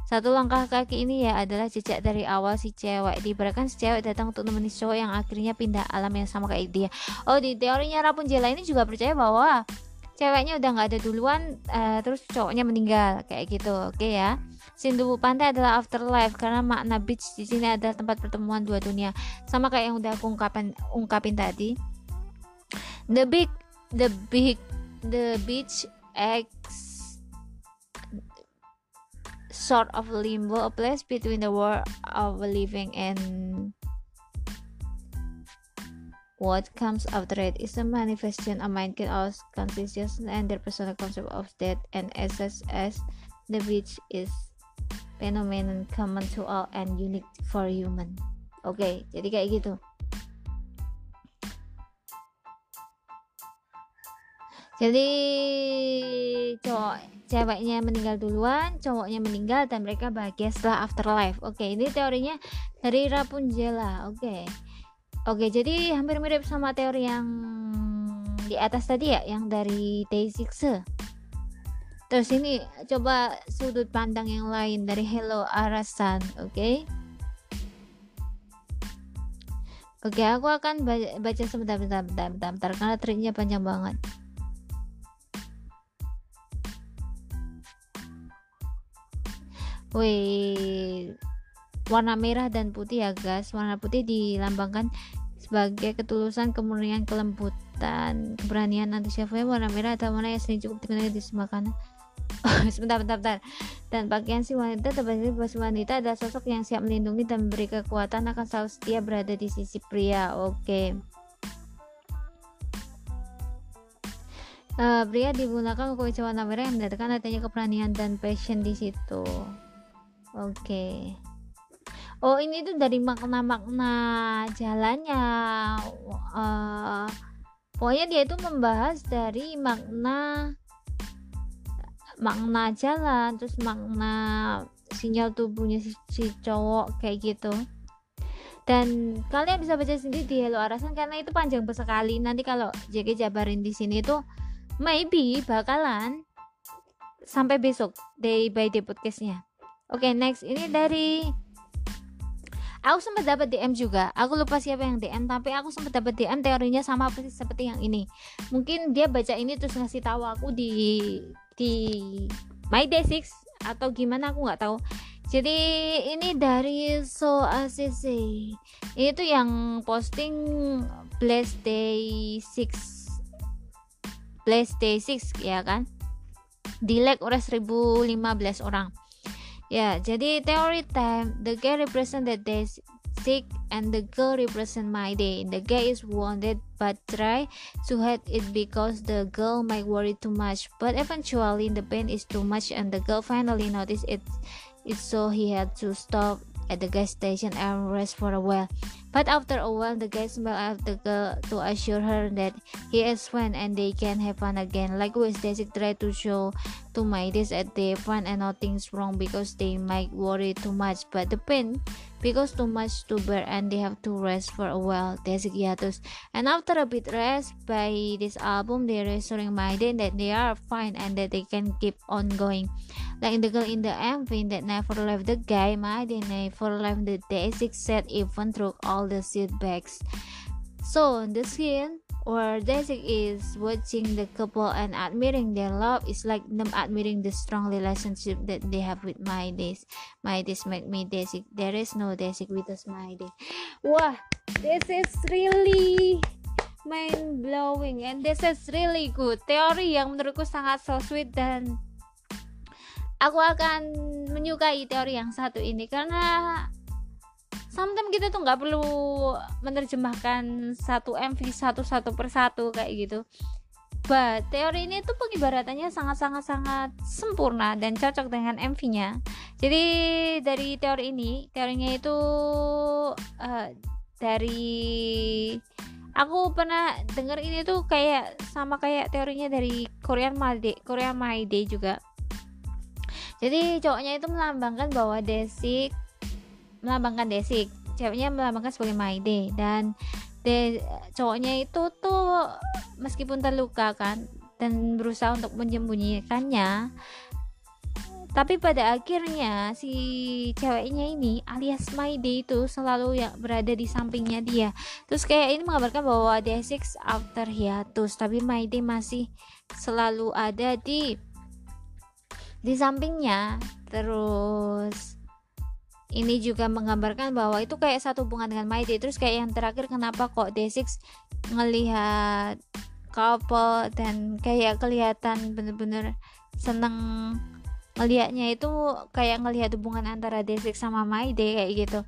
S2: Satu langkah kaki ini ya adalah jejak dari awal si cewek. Diberikan si cewek datang untuk si cowok yang akhirnya pindah alam yang sama kayak dia. Oh di teorinya Rapunzel ini juga percaya bahwa ceweknya udah nggak ada duluan uh, terus cowoknya meninggal kayak gitu. Oke okay ya Sindu pantai adalah afterlife karena makna beach di sini adalah tempat pertemuan dua dunia. Sama kayak yang udah aku ungkapin ungkapin tadi the big the big the beach acts sort of limbo a place between the world of living and what comes after it. Is a manifestation of mind chaos consciousness and their personal concept of death and essence as the beach is phenomenon common to all and unique for human. Oke okay, jadi kayak gitu jadi cowok ceweknya meninggal duluan cowoknya meninggal dan mereka bahagia setelah afterlife oke ini teorinya dari Rapunzel oke oke jadi hampir mirip sama teori yang di atas tadi ya yang dari day 6 terus ini coba sudut pandang yang lain dari Hello Arasan oke okay? Oke, aku akan baca, sebentar, bentar, bentar, bentar, bentar, karena triknya panjang banget. Wih, warna merah dan putih ya guys. Warna putih dilambangkan sebagai ketulusan, kemurnian, kelembutan, keberanian, antusiasme. Warna merah atau warna yang sering cukup digunakan di makanan. [LAUGHS] sebentar, bentar, bentar. Dan pakaian si wanita terbagi si wanita adalah sosok yang siap melindungi dan memberi kekuatan akan selalu setia berada di sisi pria. Oke. Okay. Uh, pria digunakan untuk warna merah yang mendatangkan adanya keberanian dan passion di situ. Oke. Okay. Oh ini tuh dari makna-makna jalannya. Uh, pokoknya dia itu membahas dari makna makna jalan terus makna sinyal tubuhnya si, si cowok kayak gitu dan kalian bisa baca sendiri di Hello Arasan karena itu panjang sekali nanti kalau JK jabarin di sini tuh maybe bakalan sampai besok day by day podcastnya oke okay, next. Ini dari aku sempat dapat DM juga. Aku lupa siapa yang DM tapi aku sempat dapat DM teorinya sama persis seperti yang ini. Mungkin dia baca ini terus ngasih tahu aku di di My Day 6 atau gimana aku nggak tahu. Jadi ini dari So ACC ini tuh yang posting Blast Day 6 Blast Day 6 ya kan? Di like oleh 1015 orang ya jadi teori time the guy represent the days sick and the girl represent my day. The guy is wounded but try to hide it because the girl might worry too much. But eventually the pain is too much and the girl finally noticed it, it so he had to stop at the gas station and rest for a while. But after a while, the guy smiled at the girl to assure her that he is fine and they can have fun again. Likewise, Daisy tried to show to Midas that they fun and nothing's wrong because they might worry too much. But the pain because too much to bear and they have to rest for a while. Desigiatus. And after a bit rest by this album, they reassuring Maiden that they are fine and that they can keep on going. Like the girl in the MV that never left the guy, Maiden never left the Desig set even through all the setbacks. So the scene where Desik is watching the couple and admiring their love is like them admiring the strong relationship that they have with my days. My days make me Desik. There is no Desik without my day. Wah, this is really mind blowing and this is really good. Teori yang menurutku sangat so sweet dan aku akan menyukai teori yang satu ini karena sometimes kita tuh nggak perlu menerjemahkan satu MV satu satu persatu kayak gitu. But teori ini tuh pengibaratannya sangat sangat sangat sempurna dan cocok dengan MV-nya jadi dari teori ini teorinya itu uh, dari aku pernah denger ini tuh kayak sama kayak teorinya dari Korean Day, Korean Day juga. Jadi cowoknya itu melambangkan bahwa Desik melambangkan Desik ceweknya melambangkan sebagai Maide. Dan de cowoknya itu tuh meskipun terluka kan dan berusaha untuk menyembunyikannya tapi pada akhirnya si ceweknya ini alias Maide itu selalu yang berada di sampingnya dia. Terus kayak ini mengabarkan bahwa Desik after hiatus tapi Maide masih selalu ada di di sampingnya. Terus ini juga menggambarkan bahwa itu kayak satu hubungan dengan Maide. Terus kayak yang terakhir kenapa kok D6 ngelihat couple dan kayak kelihatan bener-bener seneng ngelihatnya itu kayak ngelihat hubungan antara D6 sama Maide kayak gitu.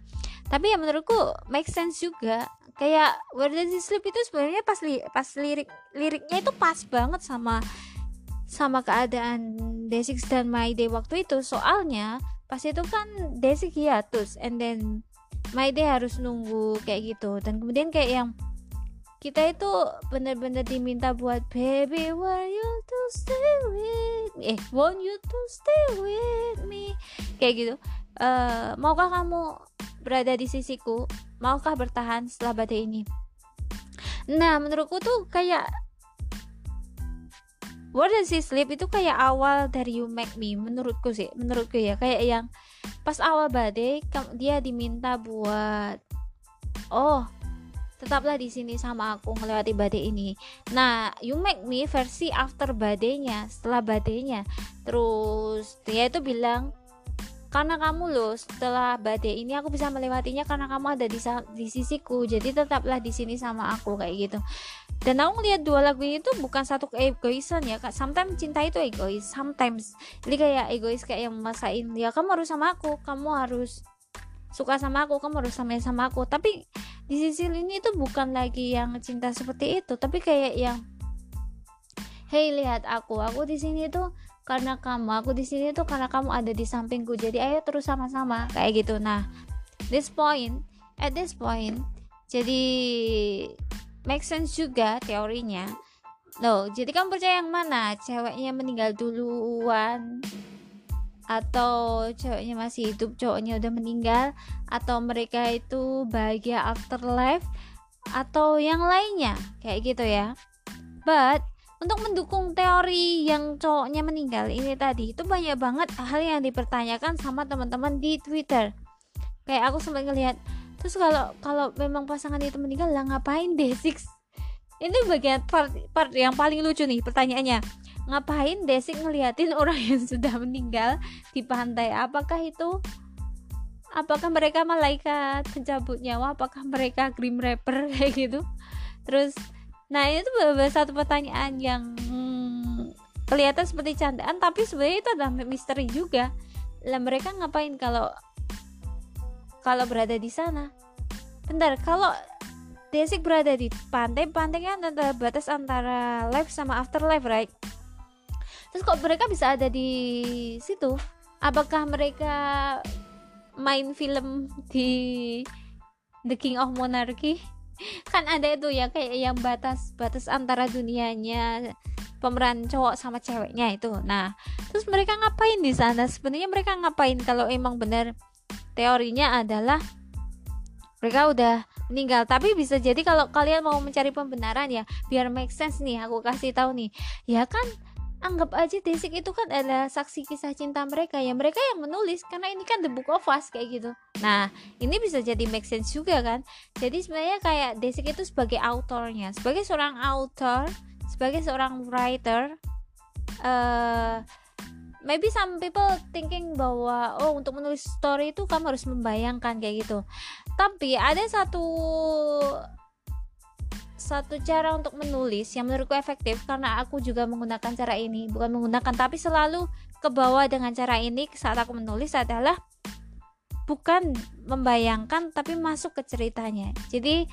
S2: Tapi ya menurutku make sense juga. Kayak Where Does He Sleep itu sebenarnya pas li pas lirik liriknya itu pas banget sama sama keadaan D6 dan Maide waktu itu. Soalnya pas itu kan Desi hiatus and then my day harus nunggu kayak gitu. Dan kemudian kayak yang kita itu bener-bener diminta buat baby want you to stay with me? Eh want you to stay with me? Kayak gitu. Uh, maukah kamu berada di sisiku? Maukah bertahan setelah badai ini? Nah menurutku tuh kayak What Does He Sleep itu kayak awal dari You Make Me menurutku sih menurutku ya kayak yang pas awal badai dia diminta buat oh tetaplah di sini sama aku melewati badai ini. Nah, You Make Me versi after badainya, setelah badainya. Terus dia itu bilang karena kamu loh setelah badai ini aku bisa melewatinya karena kamu ada di, di sisiku. Jadi tetaplah di sini sama aku kayak gitu. Dan aku ngeliat dua lagu ini tuh bukan satu keegoisan ya kak. Sometimes cinta itu egois sometimes. Jadi kayak egois kayak yang memasain ya kamu harus sama aku kamu harus suka sama aku kamu harus sama sama aku. Tapi di sisi ini itu bukan lagi yang cinta seperti itu tapi kayak yang hey lihat aku aku di sini tuh karena kamu aku di sini tuh karena kamu ada di sampingku jadi ayo terus sama-sama kayak gitu. Nah this point at this point jadi make sense juga teorinya. Loh jadi kamu percaya yang mana? Ceweknya meninggal duluan atau cowoknya masih hidup cowoknya udah meninggal atau mereka itu bahagia afterlife atau yang lainnya? Kayak gitu ya. But untuk mendukung teori yang cowoknya meninggal ini tadi itu banyak banget hal yang dipertanyakan sama teman-teman di Twitter. Kayak aku sempat ngelihat terus kalau kalau memang pasangan itu meninggal lah ngapain deh six? Ini bagian part part yang paling lucu nih pertanyaannya. Ngapain Desik ngeliatin orang yang sudah meninggal di pantai? Apakah itu apakah mereka malaikat pencabut nyawa? Apakah mereka grim rapper? [LAUGHS] Kayak gitu. Terus nah itu beberapa satu pertanyaan yang hmm, kelihatan seperti candaan tapi sebenarnya itu adalah misteri juga. Lah mereka ngapain kalau kalau berada di sana? Bentar kalau Desik berada di pantai pantai kan antara batas antara life sama afterlife right? Terus kok mereka bisa ada di situ? Apakah mereka main film di The King of Monarchy kan ada itu ya kayak yang batas batas antara dunianya pemeran cowok sama ceweknya itu. Nah terus mereka ngapain di sana? Sebenarnya mereka ngapain? Kalau emang benar teorinya adalah mereka udah meninggal. Tapi bisa jadi kalau kalian mau mencari pembenaran ya biar make sense nih aku kasih tahu nih. Ya kan anggap aja Desik itu kan adalah saksi kisah cinta mereka ya. Mereka yang menulis karena ini kan the book of us kayak gitu. Nah ini bisa jadi make sense juga kan? Jadi sebenarnya kayak Desik itu sebagai autornya sebagai seorang author sebagai seorang writer uh, maybe some people thinking bahwa oh untuk menulis story itu kamu harus membayangkan kayak gitu. Tapi ada satu satu cara untuk menulis yang menurutku efektif karena aku juga menggunakan cara ini. Bukan menggunakan tapi selalu ke bawah dengan cara ini saat aku menulis adalah bukan membayangkan tapi masuk ke ceritanya. Jadi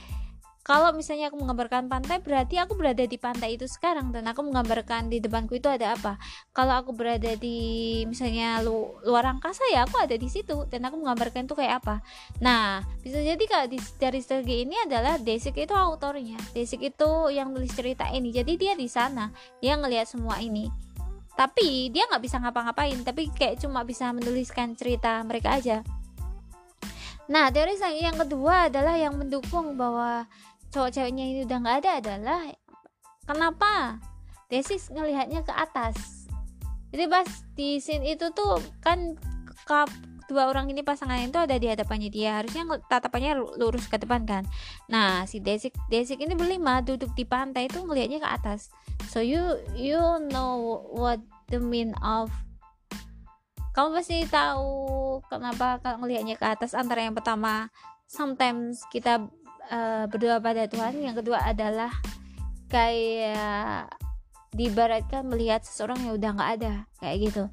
S2: kalau misalnya aku menggambarkan pantai berarti aku berada di pantai itu sekarang dan aku menggambarkan di depanku itu ada apa. Kalau aku berada di misalnya lu, luar angkasa ya aku ada di situ dan aku menggambarkan itu kayak apa. Nah bisa jadi kalau di, dari strategi ini adalah Desik itu autornya. Desik itu yang nulis cerita ini jadi dia di sana dia ngelihat semua ini. Tapi dia nggak bisa ngapa-ngapain tapi kayak cuma bisa menuliskan cerita mereka aja. Nah, teori yang kedua adalah yang mendukung bahwa cowok ceweknya ini udah nggak ada adalah kenapa? Desis ngelihatnya ke atas. Jadi pas di scene itu tuh kan kap dua orang ini pasangan itu ada di hadapannya dia. Harusnya tatapannya lurus ke depan kan. Nah si Desik Desik ini berlima duduk di pantai itu ngelihatnya ke atas. So you you know what the mean of kamu pasti tahu kenapa kalau ngelihatnya ke atas antara yang pertama. Sometimes kita uh, berdoa pada Tuhan. Yang kedua adalah kayak dibaratkan melihat seseorang yang udah nggak ada kayak gitu.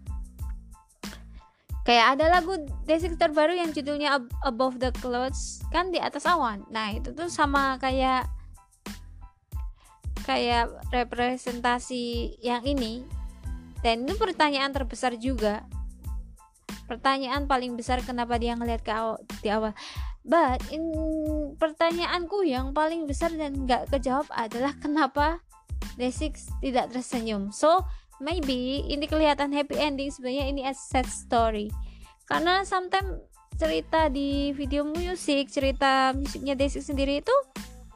S2: Kayak ada lagu Desik terbaru yang judulnya Above the Clouds kan di atas awan. Nah itu tuh sama kayak kayak representasi yang ini. Dan itu pertanyaan terbesar juga. Pertanyaan paling besar kenapa dia ngelihat ke awal, di awal But in pertanyaanku yang paling besar dan nggak kejawab adalah kenapa Desix tidak tersenyum. So maybe ini kelihatan happy ending sebenarnya ini a sad story. Karena sometimes cerita di video musik, cerita musiknya Desix sendiri itu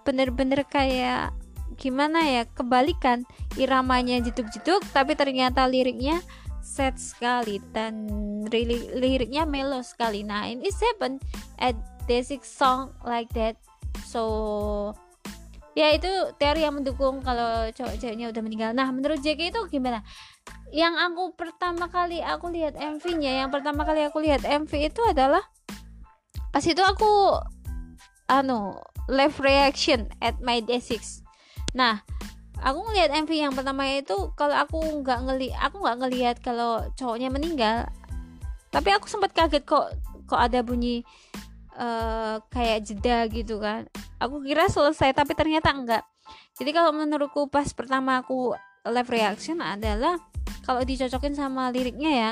S2: bener-bener kayak gimana ya kebalikan iramanya jeduk-jeduk tapi ternyata liriknya sad sekali dan really, liriknya melo sekali nah ini happen at basic song like that. So ya itu teori yang mendukung kalau cowok-cowoknya udah meninggal. Nah menurut JK itu gimana? Yang aku pertama kali aku lihat MV-nya yang pertama kali aku lihat MV itu adalah pas itu aku anu live reaction at my day 6 nah aku ngelihat MV yang pertama itu kalau aku nggak ngeli aku nggak ngelihat kalau cowoknya meninggal. Tapi aku sempat kaget kok kok ada bunyi uh, kayak jeda gitu kan. Aku kira selesai tapi ternyata enggak. Jadi kalau menurutku pas pertama aku live reaction adalah kalau dicocokin sama liriknya ya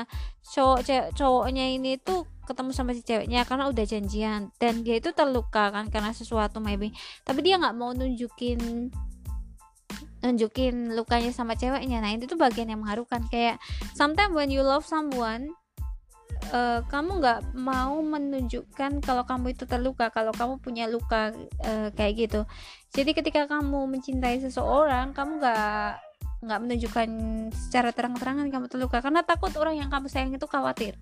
S2: cowok cowoknya ini tuh ketemu sama si ceweknya karena udah janjian dan dia itu terluka kan karena sesuatu maybe. Tapi dia nggak mau nunjukin nunjukin lukanya sama ceweknya. Nah itu tuh bagian yang mengharukan. Kayak sometimes when you love someone uh, kamu nggak mau menunjukkan kalau kamu itu terluka kalau kamu punya luka uh, kayak gitu. Jadi ketika kamu mencintai seseorang kamu nggak nggak menunjukkan secara terang-terangan kamu terluka karena takut orang yang kamu sayang itu khawatir.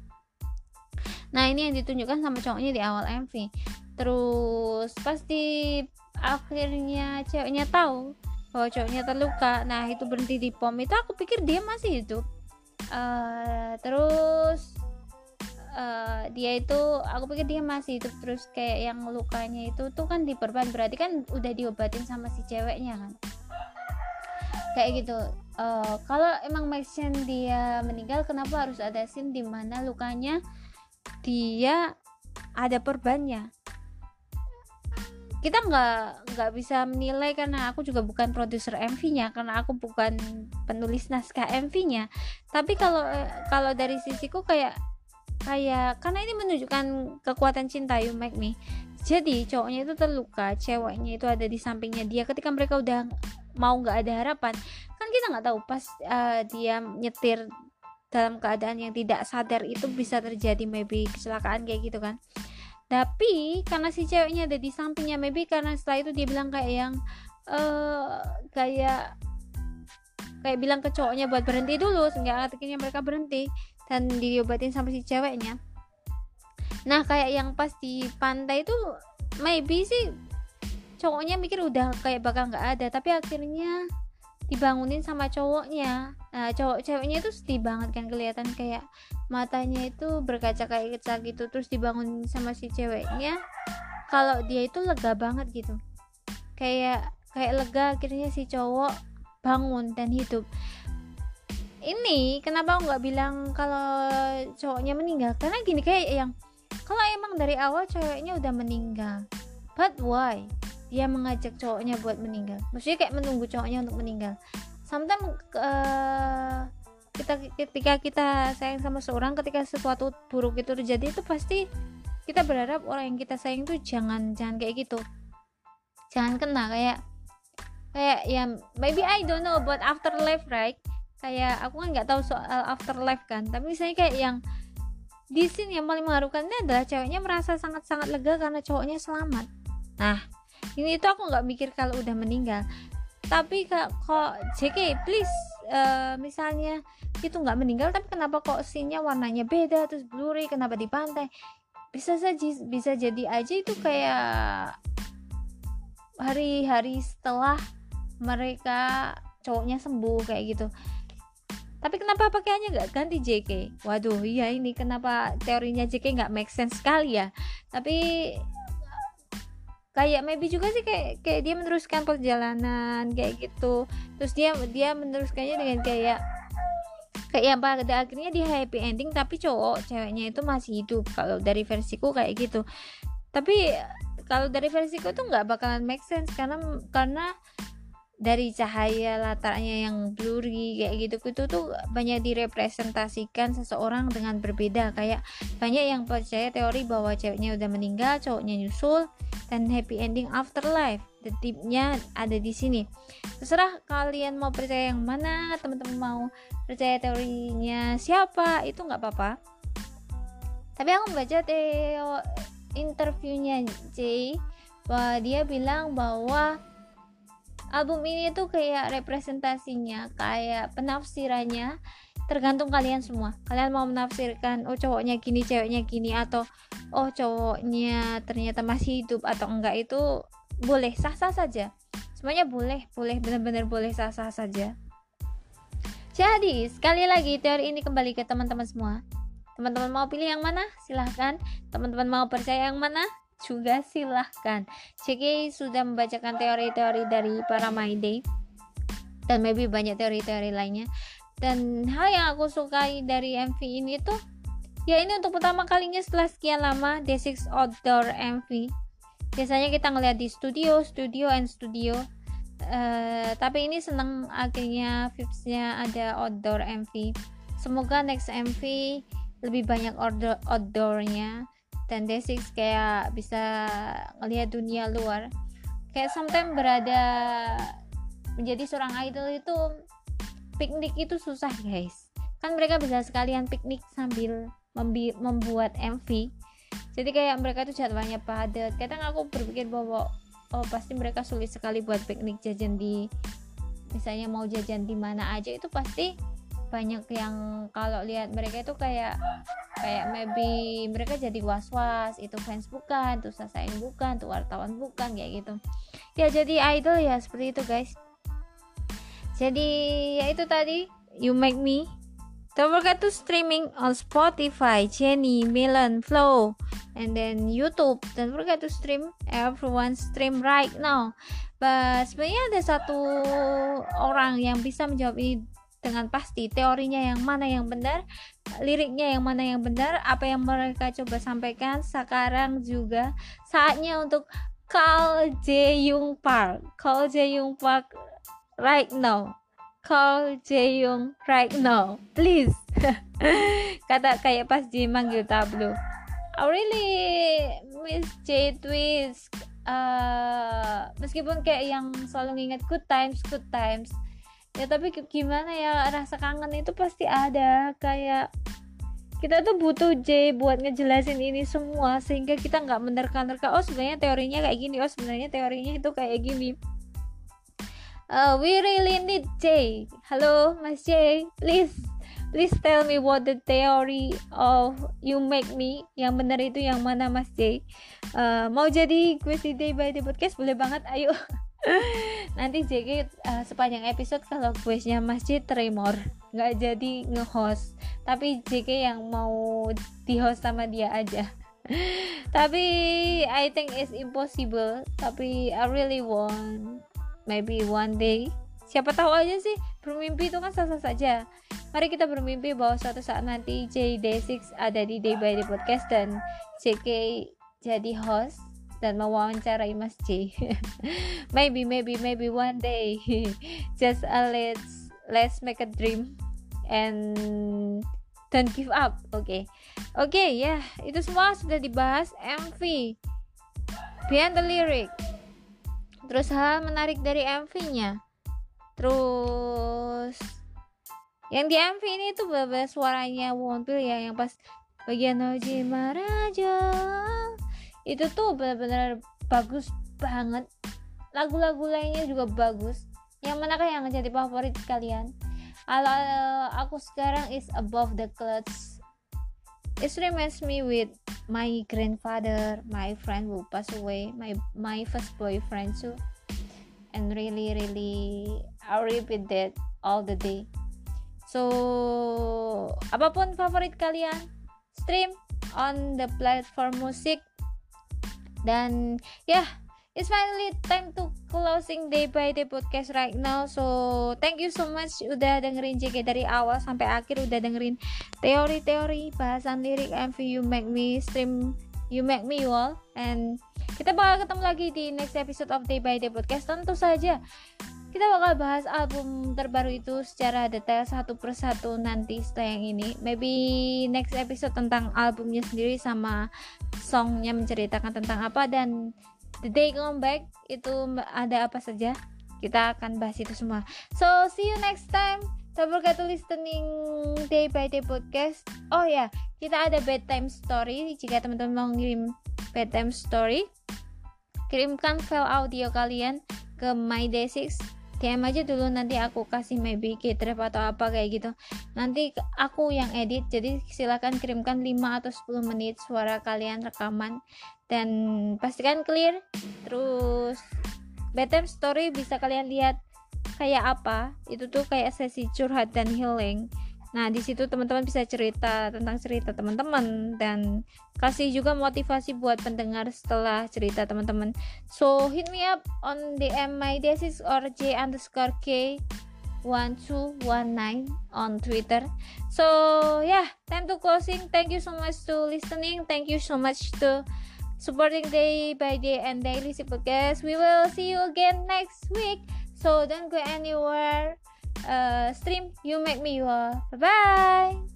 S2: Nah ini yang ditunjukkan sama cowoknya di awal MV terus pasti akhirnya ceweknya tahu bahwa cowoknya terluka. Nah itu berhenti di pom. Itu aku pikir dia masih hidup. Uh, terus uh, dia itu aku pikir dia masih hidup terus kayak yang lukanya itu tuh kan diperban. Berarti kan udah diobatin sama si ceweknya kan? Kayak gitu. Uh, kalau emang make dia meninggal kenapa harus ada scene di mana lukanya dia ada perbannya? Kita nggak nggak bisa menilai karena aku juga bukan produser MV-nya karena aku bukan penulis naskah MV-nya tapi kalau eh, kalau dari sisiku kayak kayak karena ini menunjukkan kekuatan cinta you make me. Jadi cowoknya itu terluka ceweknya itu ada di sampingnya dia. Ketika mereka udah mau nggak ada harapan kan kita nggak tahu pas uh, dia nyetir dalam keadaan yang tidak sadar itu bisa terjadi maybe kecelakaan kayak gitu kan. Tapi karena si ceweknya ada di sampingnya maybe karena setelah itu dia bilang kayak yang uh, kayak kayak bilang ke cowoknya buat berhenti dulu sehingga akhirnya mereka berhenti dan diobatin sama si ceweknya. Nah kayak yang pas di pantai itu maybe sih cowoknya mikir udah kayak bakal nggak ada tapi akhirnya dibangunin sama cowoknya. Nah cowok ceweknya itu sedih banget kan kelihatan kayak matanya itu berkaca kayak kaca gitu terus dibangunin sama si ceweknya. Kalau dia itu lega banget gitu. Kayak kayak lega akhirnya si cowok bangun dan hidup ini kenapa aku nggak bilang kalau cowoknya meninggal? Karena gini kayak yang kalau emang dari awal ceweknya udah meninggal but why dia mengajak cowoknya buat meninggal? Maksudnya kayak menunggu cowoknya untuk meninggal. Sometimes uh, kita ketika kita sayang sama seorang ketika sesuatu buruk itu terjadi itu pasti kita berharap orang yang kita sayang itu jangan jangan kayak gitu. Jangan kena kayak kayak ya maybe I don't know about afterlife right kayak aku kan nggak tahu soal afterlife kan tapi misalnya kayak yang di sini yang paling mengharukan ini adalah ceweknya merasa sangat-sangat lega karena cowoknya selamat. Nah ini itu aku nggak mikir kalau udah meninggal. Tapi kak kok JK please uh, misalnya itu nggak meninggal tapi kenapa kok sinnya warnanya beda terus blurry kenapa di pantai? Bisa saja bisa jadi aja itu kayak hari-hari setelah mereka cowoknya sembuh kayak gitu tapi kenapa pakaiannya nggak ganti JK waduh iya ini kenapa teorinya JK nggak make sense sekali ya? Tapi kayak maybe juga sih kayak kayak dia meneruskan perjalanan kayak gitu. Terus dia dia meneruskannya dengan kayak kayak yang pada akhirnya dia happy ending tapi cowok ceweknya itu masih hidup kalau dari versiku kayak gitu. Tapi kalau dari versiku tuh nggak bakalan make sense karena karena dari cahaya latarnya yang blurry kayak gitu itu tuh banyak direpresentasikan seseorang dengan berbeda. Kayak banyak yang percaya teori bahwa ceweknya udah meninggal cowoknya nyusul dan happy ending afterlife. The tipnya ada di sini. Terserah kalian mau percaya yang mana teman-teman mau percaya teorinya siapa itu nggak apa-apa. Tapi aku baca teo interviewnya Jay bahwa dia bilang bahwa album ini tuh kayak representasinya kayak penafsirannya tergantung kalian semua. Kalian mau menafsirkan oh cowoknya gini ceweknya gini atau oh cowoknya ternyata masih hidup atau enggak itu boleh sah-sah saja. Semuanya boleh boleh benar-benar boleh sah-sah saja. Jadi sekali lagi teori ini kembali ke teman-teman semua. Teman-teman mau pilih yang mana? Silahkan. Teman-teman mau percaya yang mana juga silahkan. CK sudah membacakan teori-teori dari para My Day. Dan maybe banyak teori-teori lainnya. Dan hal yang aku sukai dari MV ini tuh ya ini untuk pertama kalinya setelah sekian lama D6 Outdoor MV biasanya kita ngeliat di studio studio and studio. Uh, tapi ini seneng akhirnya vibesnya ada outdoor MV semoga next MV lebih banyak outdoor outdoornya dan D6 kayak bisa ngelihat dunia luar. Kayak sometimes berada menjadi seorang idol itu piknik itu susah guys. Kan mereka bisa sekalian piknik sambil membuat MV jadi kayak mereka tuh jadwalnya padat. Kadang aku berpikir bahwa oh pasti mereka sulit sekali buat piknik jajan di misalnya mau jajan di mana aja itu pasti banyak yang kalau lihat mereka itu kayak kayak maybe mereka jadi was-was itu fans bukan tuh sasain bukan tuh wartawan bukan kayak gitu ya jadi idol ya seperti itu guys jadi ya itu tadi You Make Me Don't forget to streaming on Spotify, Jenny, Melon, Flow, and then YouTube. Don't forget to stream. Everyone stream right now. But sebenarnya ada satu orang yang bisa menjawab ini dengan pasti. Teorinya yang mana yang benar, liriknya yang mana yang benar, apa yang mereka coba sampaikan. Sekarang juga saatnya untuk Call Jae Young Park. Call Jae Young Park right now. Call Jaeyoung right now. Please. [LAUGHS] Kata kayak pas di manggil tablo I really miss J Twist. Uh, meskipun kayak yang selalu nginget good times good times ya tapi gimana ya rasa kangen itu pasti ada kayak kita tuh butuh J buat ngejelasin ini semua sehingga kita nggak menerka-nerka oh sebenarnya teorinya kayak gini oh sebenarnya teorinya itu kayak gini uh, we really need Jay. Hello, Mas Jay. Please, please tell me what the theory of you make me. Yang benar itu yang mana, Mas Jay? Uh, mau jadi quiz Day by Day Podcast? Boleh banget, ayo. [LAUGHS] [LAUGHS] Nanti JG uh, sepanjang episode kalau quiznya Mas Jay Tremor. Nggak jadi nge-host. Tapi JG yang mau di-host sama dia aja. [LAUGHS] Tapi I think it's impossible. Tapi I really want maybe one day. Siapa tahu aja sih bermimpi itu kan sah-sah saja. Mari kita bermimpi bahwa suatu saat nanti JD6 ada di Day by Day Podcast dan JK jadi host dan mewawancarai Mas J [LAUGHS] maybe maybe maybe one day. [LAUGHS] Just uh, let's let's make a dream and don't give up. Oke okay. oke okay, ya yeah. itu semua sudah dibahas MV behind the lyric. Terus hal menarik dari MV-nya terus yang di MV ini tuh beberapa suaranya Wonpil ya yang pas bagian Oji Maraja itu tuh benar-benar bagus banget. Lagu-lagu lainnya juga bagus. Yang manakah yang jadi favorit kalian? Kalau aku sekarang is above the clouds. It reminds me with my grandfather my friend who passed away my my first boyfriend too. And really really I repeat that all the day. So apa pun favorit kalian stream on the platform musik dan ya yeah, it's finally time to closing day by day podcast right now. So thank you so much udah dengerin JK dari awal sampai akhir. Udah dengerin teori-teori bahasan lirik MV You Make Me stream You Make Me You All. And kita bakal ketemu lagi di next episode of day by day podcast. Tentu saja kita bakal bahas album terbaru itu secara detail satu persatu nanti setelah yang ini. Maybe next episode tentang albumnya sendiri sama songnya menceritakan tentang apa. Dan the day come back itu ada apa saja kita akan bahas itu semua. So see you next time Forget to listening day by day podcast. Oh ya, kita ada bedtime story. Jika teman-teman mau ngirim bedtime story, kirimkan file audio kalian ke My Day6 DM aja dulu nanti aku kasih maybe K-Drive atau apa kayak gitu. Nanti aku yang edit jadi silahkan kirimkan 5 atau 10 menit suara kalian rekaman. Dan pastikan clear. Terus bedtime story bisa kalian lihat kayak apa itu tuh kayak sesi curhat dan healing Nah, di situ teman-teman bisa cerita tentang cerita teman-teman dan kasih juga motivasi buat pendengar setelah cerita teman-teman. So, hit me up on DM my desis or J underscore K 1219 on Twitter. So, yeah, time to closing. Thank you so much to listening. Thank you so much to supporting day by day and daily podcast. We will see you again next week. So, don't go anywhere. uh, stream You Make Me All. Bye bye.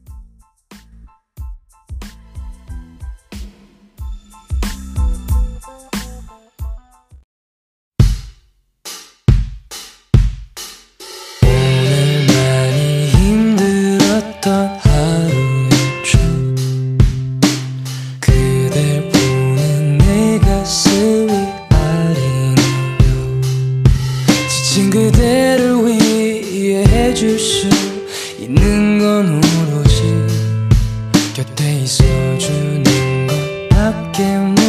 S3: 함께